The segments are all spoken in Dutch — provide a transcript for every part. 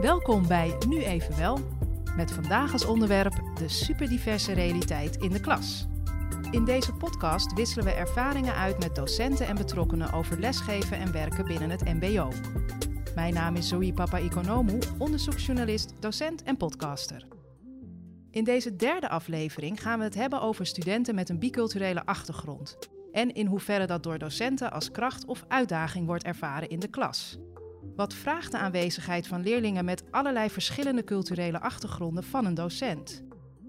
Welkom bij Nu Even Wel, met vandaag als onderwerp de superdiverse realiteit in de klas. In deze podcast wisselen we ervaringen uit met docenten en betrokkenen over lesgeven en werken binnen het MBO. Mijn naam is Zoe Papa Economou, onderzoeksjournalist, docent en podcaster. In deze derde aflevering gaan we het hebben over studenten met een biculturele achtergrond en in hoeverre dat door docenten als kracht of uitdaging wordt ervaren in de klas. Wat vraagt de aanwezigheid van leerlingen met allerlei verschillende culturele achtergronden van een docent?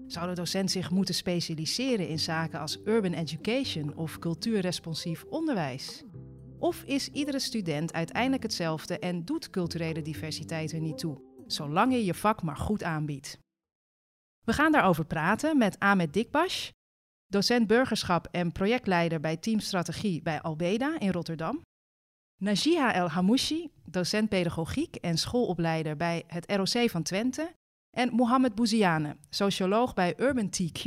Zou de docent zich moeten specialiseren in zaken als urban education of cultuurresponsief onderwijs? Of is iedere student uiteindelijk hetzelfde en doet culturele diversiteit er niet toe, zolang je je vak maar goed aanbiedt? We gaan daarover praten met Ahmed Dikbash, docent burgerschap en projectleider bij Team Strategie bij Albeda in Rotterdam. Najiha El Hamouchi, docent pedagogiek en schoolopleider bij het ROC van Twente. En Mohamed Bouziane, socioloog bij Urban TQ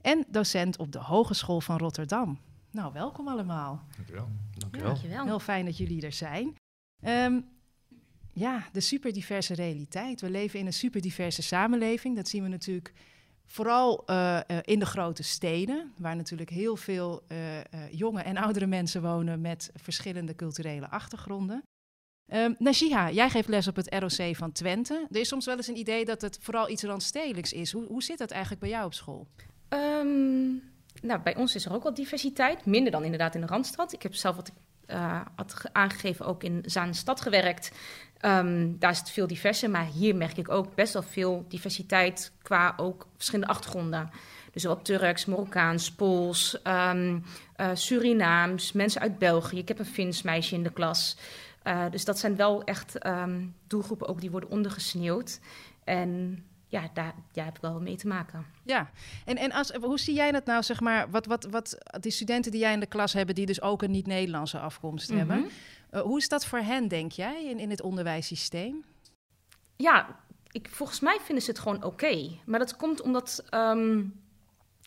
en docent op de Hogeschool van Rotterdam. Nou, welkom allemaal. Dankjewel. Dankjewel. Dankjewel. Heel fijn dat jullie er zijn. Ehm, ja, de superdiverse realiteit. We leven in een superdiverse samenleving. Dat zien we natuurlijk vooral uh, uh, in de grote steden, waar natuurlijk heel veel uh, jonge en oudere mensen wonen met verschillende culturele achtergronden. Um, jij geeft les op het ROC van Twente. Er is soms wel eens een idee dat het vooral iets randstedelijks is. Hoe, hoe zit dat eigenlijk bij jou op school? Um, nou, bij ons is er ook wel diversiteit. Minder dan inderdaad in de Randstad. Ik heb zelf wat ik had aangegeven ook in Zaanstad gewerkt. Um, daar is het veel diverser, maar hier merk ik ook best wel veel diversiteit qua ook verschillende achtergronden. Dus wat Turks, Marokkaans, Pools, um, uh, Surinaams, mensen uit België. Ik heb een Fins meisje in de klas. Uh, dus dat zijn wel echt um, doelgroepen ook die worden ondergesneeuwd. En ja, daar, daar heb ik wel mee te maken. Ja, en, en als, hoe zie jij dat nou, zeg maar, wat, wat, wat die studenten die jij in de klas hebben, die dus ook een niet-Nederlandse afkomst mm -hmm. hebben, uh, hoe is dat voor hen, denk jij, in, in het onderwijssysteem? Ja, ik, volgens mij vinden ze het gewoon oké. Maar dat komt omdat, um,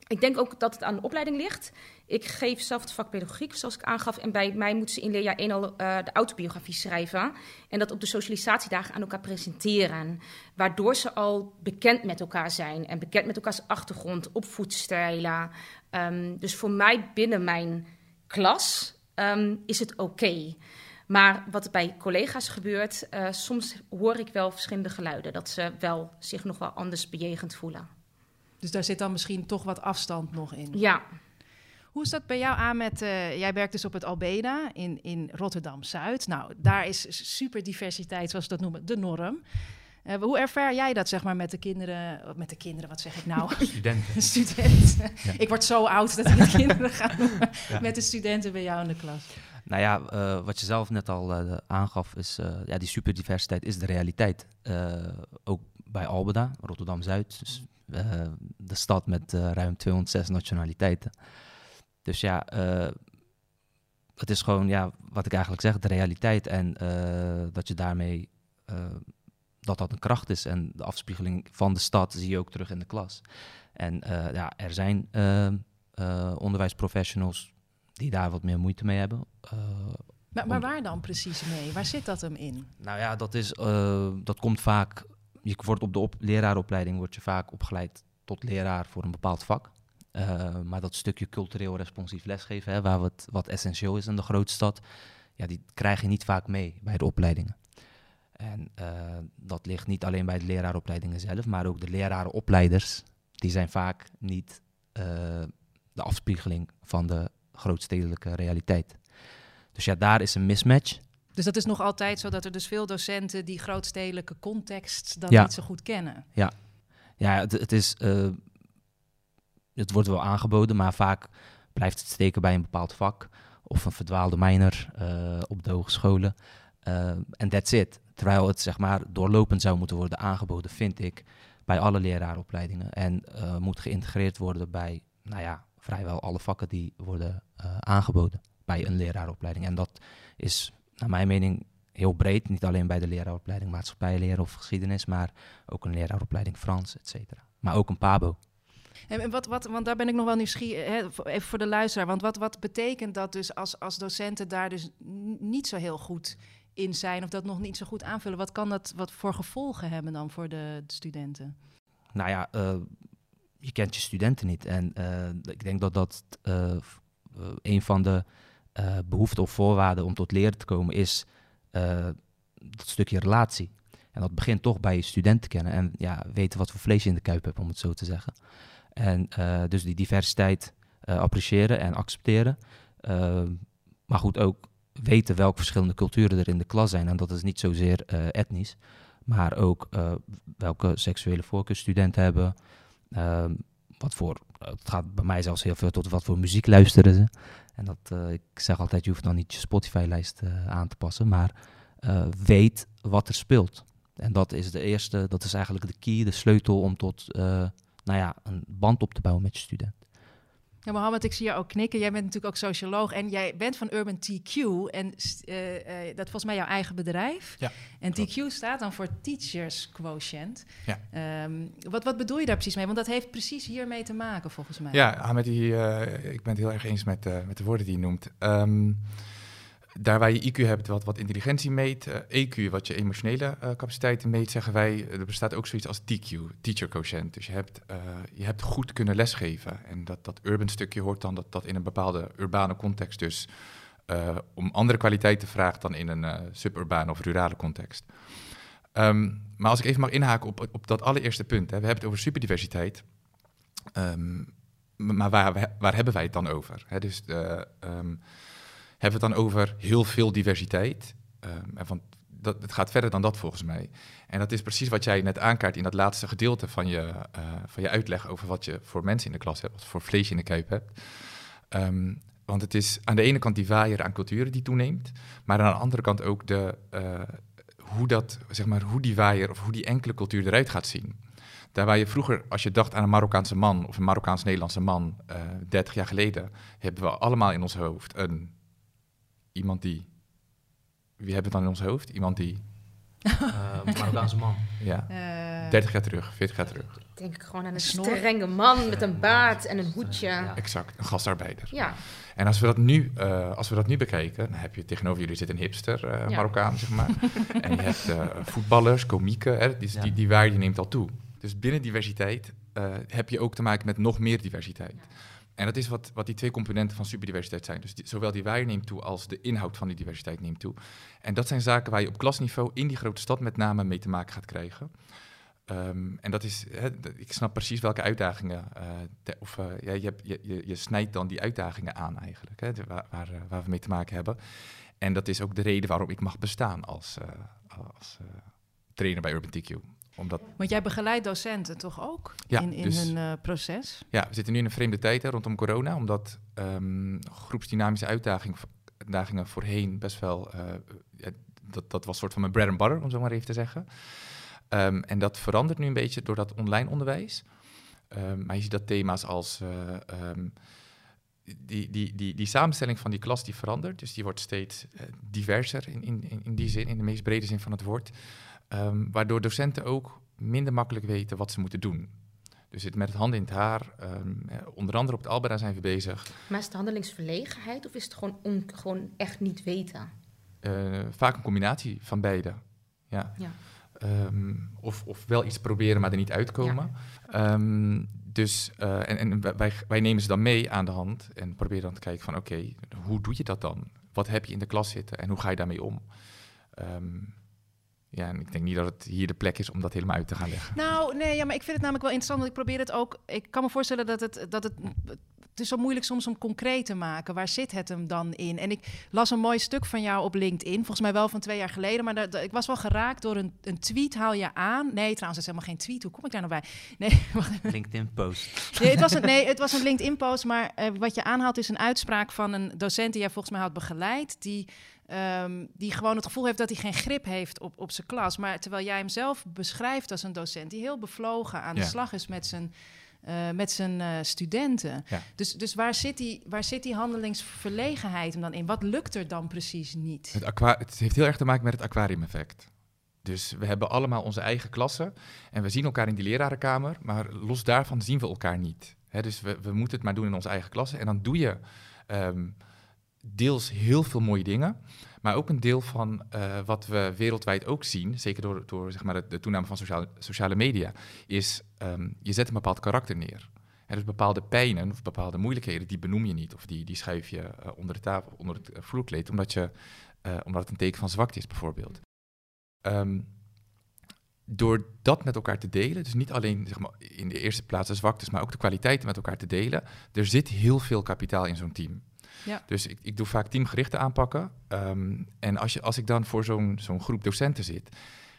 ik denk ook dat het aan de opleiding ligt. Ik geef zelf het vak pedagogiek, zoals ik aangaf. En bij mij moeten ze in leerjaar 1 al uh, de autobiografie schrijven. En dat op de socialisatiedagen aan elkaar presenteren. Waardoor ze al bekend met elkaar zijn. En bekend met elkaars achtergrond, opvoedstijlen. Um, dus voor mij binnen mijn klas um, is het oké. Maar wat er bij collega's gebeurt, uh, soms hoor ik wel verschillende geluiden. Dat ze wel zich nog wel anders bejegend voelen. Dus daar zit dan misschien toch wat afstand nog in? Ja. Hoe is dat bij jou aan met... Uh, jij werkt dus op het Albeda in, in Rotterdam-Zuid. Nou, daar is superdiversiteit, zoals ze dat noemen, de norm. Uh, hoe ervaar jij dat, zeg maar, met de kinderen... Met de kinderen, wat zeg ik nou? Studenten. studenten. Ja. Ik word zo oud dat ik kinderen ga noemen. Ja. Met de studenten bij jou in de klas. Nou ja, uh, wat je zelf net al uh, aangaf, is uh, ja, die superdiversiteit is de realiteit. ook bij Albeda, Rotterdam-Zuid, dus, de stad met ruim 206 nationaliteiten. Dus ja, het is gewoon, ja, wat ik eigenlijk zeg, de realiteit. En dat je daarmee, dat dat een kracht is. En de afspiegeling van de stad zie je ook terug in de klas. En ja, er zijn onderwijsprofessionals die daar wat meer moeite mee hebben. Uh, maar, maar, waar dan precies mee? Waar zit dat hem in? Nou ja, dat, is, uh, dat komt vaak... Je wordt op de op, leraaropleiding word je vaak opgeleid tot leraar voor een bepaald vak. Uh, maar dat stukje cultureel responsief lesgeven, hè, waar wat, wat essentieel is in de grote stad... Ja, die krijg je niet vaak mee bij de opleidingen. En dat ligt niet alleen bij de leraaropleidingen zelf... maar ook de lerarenopleiders, die zijn vaak niet de afspiegeling van de grootstedelijke realiteit. Dus ja, daar is een mismatch. Dus dat is nog altijd zo dat er dus veel docenten die grootstedelijke context dan ja. niet zo goed kennen. Ja, ja het, het is. Uh, het wordt wel aangeboden, maar vaak blijft het steken bij een bepaald vak of een verdwaalde mijner uh, op de hogescholen. En uh, that's it. Terwijl het zeg maar doorlopend zou moeten worden aangeboden, vind ik, bij alle leraaropleidingen. En moet geïntegreerd worden bij, nou ja, vrijwel alle vakken die worden uh, aangeboden bij een leraaropleiding. En dat is naar mijn mening heel breed, niet alleen bij de leraaropleiding maatschappijleer of geschiedenis, maar ook een leraaropleiding Frans, et cetera. Maar ook een PABO. En wat, wat, want daar ben ik nog wel nieuwsgierig, hè, even voor de luisteraar. Want wat, wat betekent dat dus als, als docenten daar dus niet zo heel goed in zijn of dat nog niet zo goed aanvullen. Wat kan dat wat voor gevolgen hebben dan voor de, de studenten? Nou ja, uh, je kent je studenten niet. En uh, ik denk dat dat uh, een van de behoeften of voorwaarden om tot leren te komen is dat stukje relatie. En dat begint toch bij je studenten kennen en ja, weten wat voor vlees je in de kuip hebt, om het zo te zeggen. En dus die diversiteit appreciëren en accepteren. maar goed, ook weten welke verschillende culturen er in de klas zijn. En dat is niet zozeer etnisch, maar ook welke seksuele voorkeur studenten hebben. Uh, wat voor, het gaat bij mij zelfs heel veel tot wat voor muziek luisteren ze. En dat, eh, ik zeg altijd, je hoeft dan niet je Spotify-lijst aan te passen, maar weet wat er speelt. En dat is de eerste, dat is eigenlijk de key, de sleutel om tot nou ja, een band op te bouwen met je student. Ja, Mohammed, ik zie je ook knikken. Jij bent natuurlijk ook socioloog en jij bent van Urban TQ. En uh, uh, dat is volgens mij jouw eigen bedrijf. Ja, en TQ staat dan voor Teachers Quotient. Ja. Um, wat, wat bedoel je daar precies mee? Want dat heeft precies hiermee te maken, volgens mij. Ja, Ahmed, die, uh, ik ben het heel erg eens met, met de woorden die je noemt. Um, daar waar je IQ hebt, wat, wat intelligentie meet, uh, EQ, wat je emotionele uh, capaciteiten meet, zeggen wij, er bestaat ook zoiets als TQ, teacher quotient. Dus je hebt, uh, je hebt goed kunnen lesgeven. En dat, dat urban stukje hoort dan dat dat in een bepaalde urbane context dus om andere kwaliteiten vraagt dan in een suburbane of rurale context. Um, maar als ik even mag inhaken op, op dat allereerste punt, hè, we hebben het over superdiversiteit. Um, maar waar, waar hebben wij het dan over? Hè, dus um, hebben we het dan over heel veel diversiteit. Um, en van, dat, het gaat verder dan dat volgens mij. En dat is precies wat jij net aankaart in dat laatste gedeelte van je, uh, van je uitleg over wat je voor mensen in de klas hebt, wat voor vlees in de kuip hebt. Um, want het is aan de ene kant die waaier aan culturen die toeneemt, maar aan de andere kant ook de, uh, hoe, dat, zeg maar, hoe die waaier of hoe die enkele cultuur eruit gaat zien. Daar waar je vroeger, als je dacht aan een Marokkaanse man of een Marokkaans-Nederlandse man, uh, 30 jaar geleden, hebben we allemaal in ons hoofd een iemand die. Wie hebben we dan in ons hoofd? Iemand die. Uh, Marokkaanse man. Ja. Uh, 30 jaar terug, 40 jaar terug. Denk ik gewoon aan een strenge man met een baard en een hoedje. Ja. Exact, een gastarbeider. Ja. En als we dat nu, uh, als we dat nu bekijken, dan heb je tegenover jullie zit een hipster, uh, ja. Marokkaan, zeg maar. en je hebt voetballers, komieken, hè, die, die, die waarde neemt al toe. Dus binnen diversiteit heb je ook te maken met nog meer diversiteit. En dat is wat, wat die twee componenten van superdiversiteit zijn. Dus zowel die waarde neemt toe als de inhoud van die diversiteit neemt toe. En dat zijn zaken waar je op klasniveau in die grote stad met name mee te maken gaat krijgen. Um, en dat is, ik snap precies welke uitdagingen, of uh, ja, je, je, je, snijdt dan die uitdagingen aan eigenlijk, waar, uh, waar, we mee te maken hebben. En dat is ook de reden waarom ik mag bestaan als, als trainer bij Urban TQ omdat... Want jij begeleidt docenten toch ook ja, in, in dus, hun uh, proces? Ja, we zitten nu in een vreemde tijd hè, rondom corona, omdat um, groepsdynamische uitdaging, uitdagingen voorheen best wel, uh, ja, dat, dat was soort van mijn bread and butter, om zo maar even te zeggen. Um, en dat verandert nu een beetje door dat online onderwijs. Um, maar je ziet dat thema's als uh, die, die, die, die samenstelling van die klas die verandert, dus die wordt steeds diverser in, in, in die zin, in de meest brede zin van het woord. Um, waardoor docenten ook minder makkelijk weten wat ze moeten doen. Dus het met het handen in het haar. Um, onder andere op het Albera zijn we bezig. Maar is het handelingsverlegenheid of is het gewoon, on, gewoon echt niet weten? Uh, vaak een combinatie van beide. Ja. ja. Um, of, of wel iets proberen, maar er niet uitkomen. Ja. dus, uh, en, en wij, wij nemen ze dan mee aan de hand en proberen dan te kijken van oké, okay, hoe doe je dat dan? Wat heb je in de klas zitten en hoe ga je daarmee om? Ja, en ik denk niet dat het hier de plek is om dat helemaal uit te gaan leggen. Nou, nee, ja, maar ik vind het namelijk wel interessant, want ik probeer het ook... Ik kan me voorstellen dat het, dat het het is zo moeilijk soms om concreet te maken. Waar zit het hem dan in? En ik las een mooi stuk van jou op LinkedIn, volgens mij wel van twee jaar geleden. Maar dat, ik was wel geraakt door een, een tweet, haal je aan. Nee, trouwens, het is helemaal geen tweet. Hoe kom ik daar nou bij? Nee, LinkedIn-post. Nee, het was een, nee, het was een LinkedIn-post. Maar uh, wat je aanhaalt is een uitspraak van een docent die jij volgens mij had begeleid. Die Um, die gewoon het gevoel heeft dat hij geen grip heeft op, op zijn klas. Maar terwijl jij hem zelf beschrijft als een docent die heel bevlogen aan de slag is met zijn, uh, met zijn uh, studenten. Ja. Dus, dus waar, zit die, waar zit die handelingsverlegenheid hem dan in? Wat lukt er dan precies niet? Het, aqua het heeft heel erg te maken met het aquarium-effect. Dus we hebben allemaal onze eigen klassen en we zien elkaar in die lerarenkamer, maar los daarvan zien we elkaar niet. He, dus we, we moeten het maar doen in onze eigen klasse en dan doe je. Um, deels heel veel mooie dingen. Maar ook een deel van uh, wat we wereldwijd ook zien, zeker door, door zeg maar, de, toename van sociale, sociale media, is um, je zet een bepaald karakter neer. Er dus bepaalde pijnen of bepaalde moeilijkheden, die benoem je niet. Of die, die schuif je uh, onder de tafel, onder het vloerkleed, omdat, je, omdat het een teken van zwakte is, bijvoorbeeld. Um, door dat met elkaar te delen, dus niet alleen zeg maar, in de eerste plaats de zwaktes, maar ook de kwaliteiten met elkaar te delen, er zit heel veel kapitaal in zo'n team. Ja. Dus ik, ik doe vaak teamgerichte aanpakken. Um, en als, je, als ik dan voor zo'n zo'n groep docenten zit,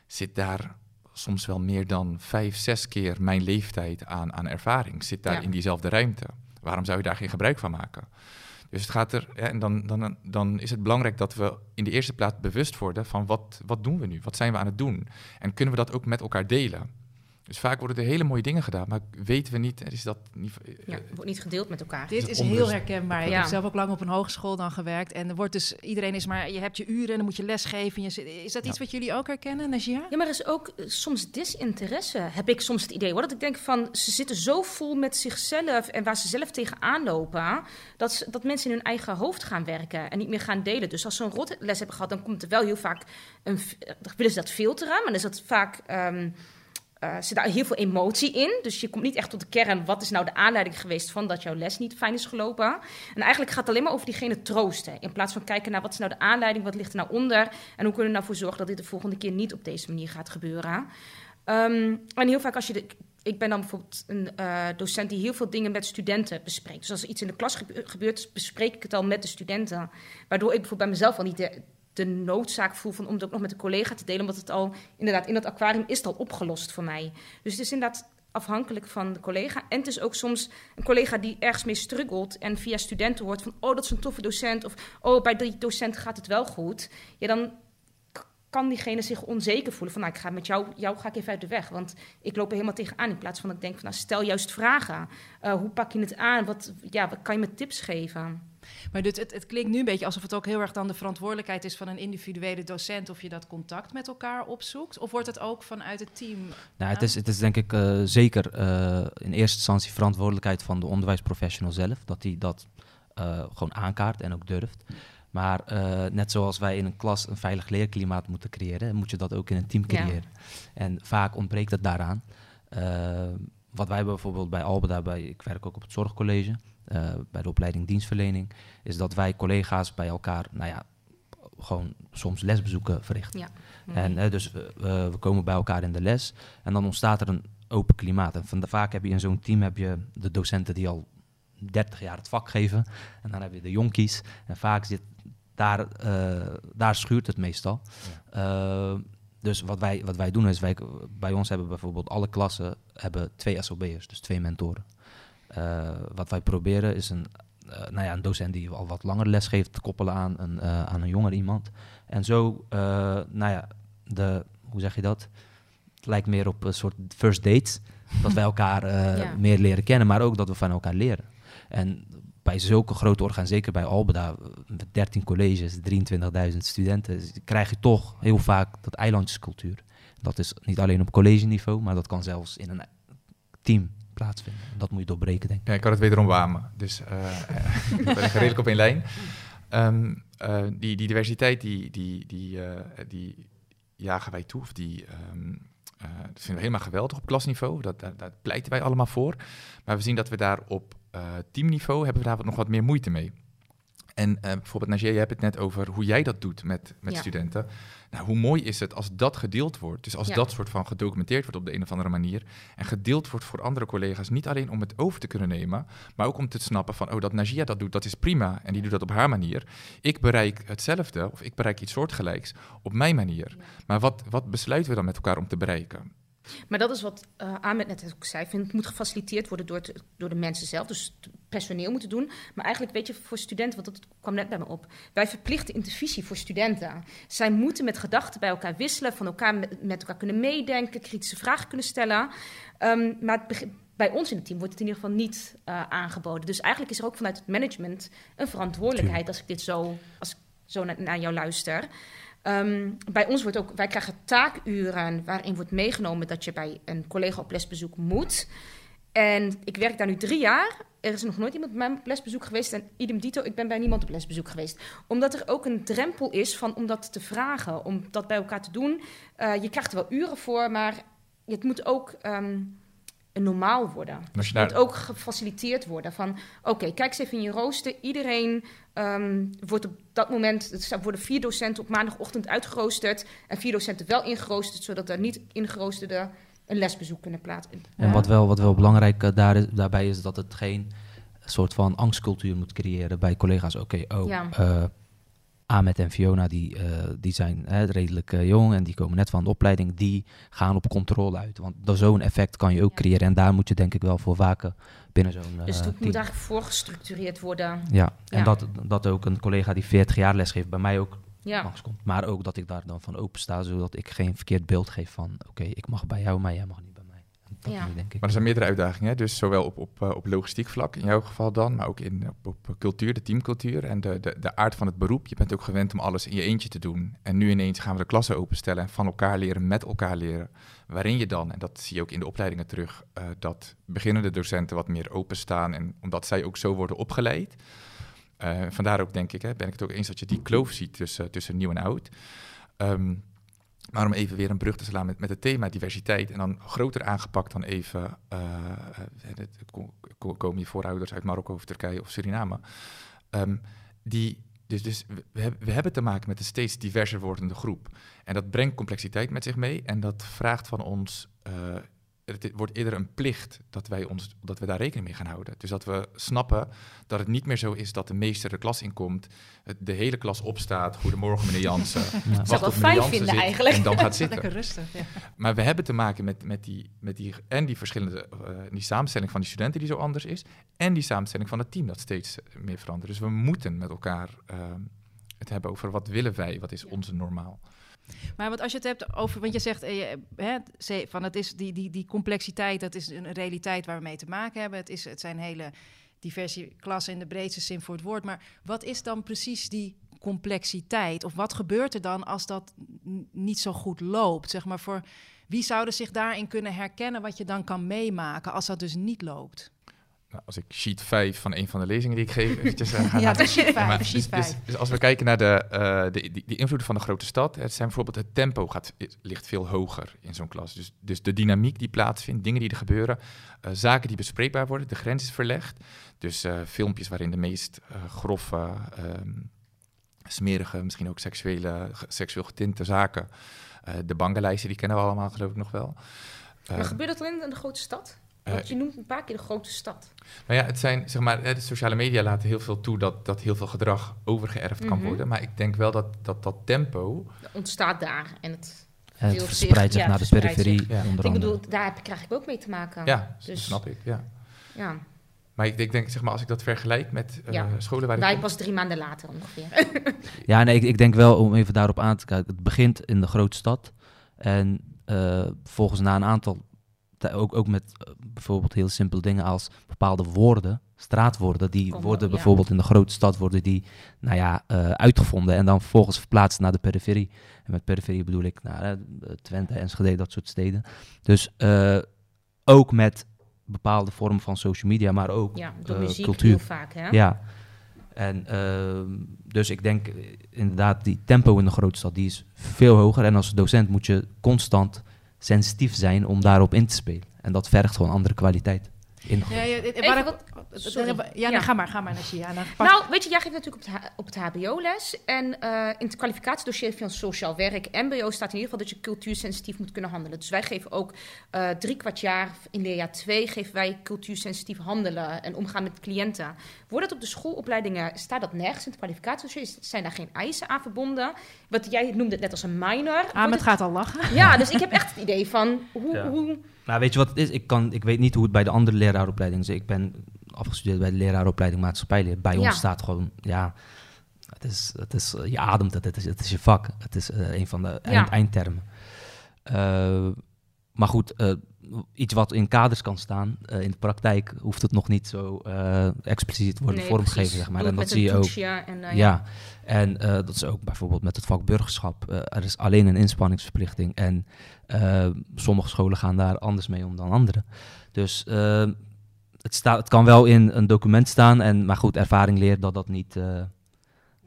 zit daar soms wel meer dan vijf, zes keer mijn leeftijd aan, aan ervaring. Zit daar in diezelfde ruimte. Waarom zou je daar geen gebruik van maken? Dus het gaat er, ja, en dan, dan, dan is het belangrijk dat we in de eerste plaats bewust worden van wat, wat doen we nu? Wat zijn we aan het doen? En kunnen we dat ook met elkaar delen? Dus vaak worden er hele mooie dingen gedaan, maar weten we niet, is dat niet... Ja, het wordt niet gedeeld met elkaar. Dit is heel herkenbaar. Ik heb zelf ook lang op een hogeschool dan gewerkt. En er wordt dus, iedereen is maar, je hebt je uren en dan moet je lesgeven. Je, is dat iets wat jullie ook herkennen, Najia? Ja, maar er is ook eh, soms disinteresse, heb ik soms het idee. Hoor. Dat ik denk van, ze zitten zo vol met zichzelf en waar ze zelf tegenaan lopen, dat, ze, dat mensen in hun eigen hoofd gaan werken en niet meer gaan delen. Dus als ze een rotles hebben gehad, dan komt er wel heel vaak, een, dan willen ze dat filteren, maar dan is dat vaak... Um, uh, zit daar heel veel emotie in. Dus je komt niet echt tot de kern. Wat is nou de aanleiding geweest van dat jouw les niet fijn is gelopen? En eigenlijk gaat het alleen maar over diegene troosten. In plaats van kijken naar wat is nou de aanleiding, wat ligt er nou onder. En hoe kunnen we er nou zorgen dat dit de volgende keer niet op deze manier gaat gebeuren. Um, en heel vaak als je de, ik ben dan bijvoorbeeld een uh, docent die heel veel dingen met studenten bespreekt. Dus als er iets in de klas gebeurt, bespreek ik het al met de studenten. Waardoor ik bijvoorbeeld bij mezelf al niet de noodzaak voel van, om het ook nog met een collega te delen. Omdat het al, inderdaad, in dat aquarium is al opgelost voor mij. Dus het is inderdaad afhankelijk van de collega. En het is ook soms een collega die ergens mee struggelt en via studenten hoort van, oh, dat is een toffe docent. Of, oh, bij die docent gaat het wel goed. Ja, dan kan diegene zich onzeker voelen van, nou, ik ga met jou, jou ga ik even uit de weg. Want ik loop er helemaal tegenaan. In plaats van dat ik denk van, nou, stel juist vragen. Uh, hoe pak je het aan? Wat, ja, wat kan je me tips geven? Maar dit, het, het, klinkt nu een beetje alsof het ook heel erg dan de verantwoordelijkheid is van een individuele docent of je dat contact met elkaar opzoekt. Of wordt het ook vanuit het team? Nou, het is, het is denk ik uh, zeker uh, in eerste instantie verantwoordelijkheid van de onderwijsprofessional zelf, dat hij dat uh, gewoon aankaart en ook durft. Maar net zoals wij in een klas een veilig leerklimaat moeten creëren, moet je dat ook in een team creëren. Ja. En vaak ontbreekt het daaraan. wat wij bijvoorbeeld bij Alba, bij, ik werk ook op het zorgcollege. Uh, bij de opleiding dienstverlening, is dat wij collega's bij elkaar, nou ja, gewoon soms lesbezoeken verrichten. Ja. En uh, dus we komen bij elkaar in de les en dan ontstaat er een open klimaat. En van de, vaak heb je in zo'n team heb je de docenten die al 30 jaar het vak geven. En dan heb je de jonkies. En vaak zit daar, uh, daar schuurt het meestal. Ja. dus wat wij, wat wij doen is, wij, bij ons hebben bijvoorbeeld alle klassen hebben twee SOB'ers, dus twee mentoren. Uh, wat wij proberen is een, uh, nou ja, een docent die al wat langer les geeft te koppelen aan een, uh, aan een jonger iemand. En zo, nou ja, de, hoe zeg je dat? Het lijkt meer op een soort first date. dat wij elkaar ja. meer leren kennen, maar ook dat we van elkaar leren. En bij zulke grote organisaties, zeker bij Albeda, met 13 colleges, 23.000 studenten, krijg je toch heel vaak dat eilandjescultuur. Dat is niet alleen op college niveau, maar dat kan zelfs in een team plaatsvinden. Dat moet je doorbreken, denk ik. Ja, ik kan het wederom wamen. Dus uh, ben ik redelijk op één lijn. Um, uh, die, die diversiteit, die, die, die, uh, die jagen wij toe. Of die, um, dat vinden we helemaal geweldig op klasniveau. Dat, daar, pleiten wij allemaal voor. Maar we zien dat we daar op teamniveau hebben we daar nog wat meer moeite mee. En uh, bijvoorbeeld, Najee, je hebt het net over hoe jij dat doet met, met ja. studenten. Nou, hoe mooi is het als dat gedeeld wordt? Dus als ja. dat soort van gedocumenteerd wordt op de een of andere manier. En gedeeld wordt voor andere collega's. Niet alleen om het over te kunnen nemen, maar ook om te snappen van, oh, dat Najia dat doet, dat is prima. En die doet dat op haar manier. Ik bereik hetzelfde, of ik bereik iets soortgelijks op mijn manier. Ja. Maar wat, wat besluiten we dan met elkaar om te bereiken? Maar dat is wat uh, Ahmed net ook zei. Vind het moet gefaciliteerd worden door, te, door de mensen zelf. Dus het personeel moeten doen. Maar eigenlijk, weet je, voor studenten, want dat kwam net bij me op. Wij verplichten intervisie voor studenten. Zij moeten met gedachten bij elkaar wisselen, van elkaar met, met elkaar kunnen meedenken, kritische vragen kunnen stellen. Um, maar het, bij ons in het team wordt het in ieder geval niet uh, aangeboden. Dus eigenlijk is er ook vanuit het management een verantwoordelijkheid als ik dit zo, als ik zo naar, naar jou luister. Um, bij ons wordt ook, wij krijgen taakuren waarin wordt meegenomen dat je bij een collega op lesbezoek moet. En ik werk daar nu drie jaar. Er is nog nooit iemand bij mij op lesbezoek geweest. En idem dito, ik ben bij niemand op lesbezoek geweest. Omdat er ook een drempel is van, om dat te vragen, om dat bij elkaar te doen. Uh, je krijgt er wel uren voor, maar het moet ook um, normaal worden. Het moet ook gefaciliteerd worden. Van, oké, okay, kijk eens even in je rooster. Iedereen um, wordt op dat moment... Er worden vier docenten op maandagochtend uitgeroosterd... en vier docenten wel ingeroosterd... zodat er niet ingeroosterde een lesbezoek kunnen plaatsen. En wat wel, wat wel belangrijk uh, daar is, daarbij is dat het geen soort van angstcultuur moet creëren bij collega's. Oké, okay, oh, ja. uh, Ahmed en Fiona die, uh, die zijn hè, redelijk jong en die komen net van de opleiding. Die gaan op controle uit. Want zo'n effect kan je ook ja. creëren. En daar moet je denk ik wel voor waken binnen zo'n Dus het moet eigenlijk voorgestructureerd worden. Ja, en Dat, dat ook een collega die 40 jaar lesgeeft bij mij ook ja. komt. Maar ook dat ik daar dan van open sta, zodat ik geen verkeerd beeld geef van... oké, ik mag bij jou, maar jij mag niet ja. denk ik. Maar er zijn meerdere uitdagingen, dus zowel op, op, uh, op logistiek vlak in jouw geval dan... maar ook in, op, op cultuur, de teamcultuur en de, de, de aard van het beroep. Je bent ook gewend om alles in je eentje te doen. En nu ineens gaan we de klassen openstellen en van elkaar leren, met elkaar leren. Waarin je dan, en dat zie je ook in de opleidingen terug... Uh, dat beginnende docenten wat meer openstaan en omdat zij ook zo worden opgeleid... Uh, vandaar ook denk ik, hè, ben ik het ook eens dat je die kloof ziet tussen, tussen nieuw en oud. Um, maar om even weer een brug te slaan met, met het thema diversiteit en dan groter aangepakt dan even, uh, komen je voorouders uit Marokko of Turkije of Suriname. Um, die, dus dus we, hebben, we hebben te maken met een steeds diverser wordende groep. En dat brengt complexiteit met zich mee en dat vraagt van ons uh, het wordt eerder een plicht dat wij, ons, dat we daar rekening mee gaan houden. Dus dat we snappen dat het niet meer zo is dat de meester de klas inkomt, de hele klas opstaat, goedemorgen meneer Jansen, ja. wacht wel fijn vinden zit, eigenlijk. en dan gaat zitten. Lekker rustig, ja. Maar we hebben te maken met, met, die, met die, en die verschillende, uh, die samenstelling van die studenten die zo anders is, en die samenstelling van het team dat steeds meer verandert. Dus we moeten met elkaar uh, het hebben over wat willen wij, wat is onze normaal. Maar wat als je het hebt over, want je zegt eh, hè, van het is die, die, die complexiteit, dat is een realiteit waar we mee te maken hebben. Het, is, het zijn hele diverse klassen in de breedste zin voor het woord. Maar wat is dan precies die complexiteit? Of wat gebeurt er dan als dat niet zo goed loopt? Zeg maar voor wie zouden zich daarin kunnen herkennen wat je dan kan meemaken als dat dus niet loopt? Nou, als ik sheet 5 van een van de lezingen die ik geef, eventjes uh, ga Ja, dat is sheet 5. sheet dus, 5. Dus, dus, als we kijken naar de, uh, de, die, die invloeden van de grote stad, het zijn bijvoorbeeld het tempo gaat, ligt veel hoger in zo'n klas. Dus, dus de dynamiek die plaatsvindt, dingen die er gebeuren, uh, zaken die bespreekbaar worden, de grens is verlegd. Dus filmpjes waarin de meest grove, um, smerige, misschien ook seksuele, seksueel getinte zaken, de bangenlijsten, die kennen we allemaal geloof ik nog wel. maar gebeurt dat alleen in de grote stad? Want eh, je noemt een paar keer de grote stad. Nou ja, het zijn, zeg maar, de sociale media laten heel veel toe dat, dat heel veel gedrag overgeërfd kan mhm. worden. Maar ik denk wel dat dat, dat tempo. Dat ontstaat daar en het. het verspreidt zich naar de periferie. Ja. Ik bedoel, daar krijg ik ook mee te maken. Ja, dus, snap ik. Ja. ja. Maar ik denk, zeg maar, als ik dat vergelijk met uh, scholen waar Wij ik... pas drie maanden later ongeveer. ja, nee, ik, ik, denk wel, om even daarop aan te kijken... het begint in de grote stad. En uh, volgens na een aantal ook, ook met uh, bijvoorbeeld heel simpele dingen als bepaalde woorden, straatwoorden, die Kom, worden bijvoorbeeld in de grote stad worden die, nou ja, uh, uitgevonden en dan vervolgens verplaatst naar de periferie. En met periferie bedoel ik nou, Twente, Enschede, dat soort steden. Dus uh, ook met bepaalde vormen van social media, maar ook ja, door muziek cultuur. Heel vaak, hè? Ja. En uh, dus ik denk inderdaad, die tempo in de grote stad die is veel hoger. En als docent moet je constant sensitief zijn om daarop in te spelen. En dat vergt gewoon andere kwaliteit. In ja, ja, wat, ja, ja. ga maar, ga maar Nassia. Nou, weet je, jij geeft natuurlijk op het, op het HBO les. En uh, in het kwalificatiedossier van sociaal werk, MBO, staat in ieder geval dat je cultuursensitief moet kunnen handelen. Dus wij geven ook uh, drie kwart jaar in leerjaar twee geven wij cultuursensitief handelen en omgaan met cliënten. Wordt dat op de schoolopleidingen, staat dat nergens in het kwalificatiedossier? Zijn daar geen eisen aan verbonden? Wat jij noemde het net als een minor. Ah, het gaat al lachen. Ja, dus ik heb echt het idee van hoe... hoe nou, weet je wat het is? Ik, kan, ik weet niet hoe het bij de andere leraaropleidingen is. Ik ben afgestudeerd bij de leraaropleiding maatschappijleer. Bij ons staat gewoon, ja, het is, het is, je ademt het, het is, het is je vak. Het is uh, een van de eind, eindtermen. Uh, maar goed, uh, iets wat in kaders kan staan, in de praktijk hoeft het nog niet zo expliciet worden nee, vormgegeven, zeg maar. En dat zie je ook. Ja, en, ja. en dat is ook bijvoorbeeld met het vak burgerschap. er is alleen een inspanningsverplichting en sommige scholen gaan daar anders mee om dan andere. Dus het, staat, het kan wel in een document staan, en, maar goed, ervaring leert dat dat niet uh,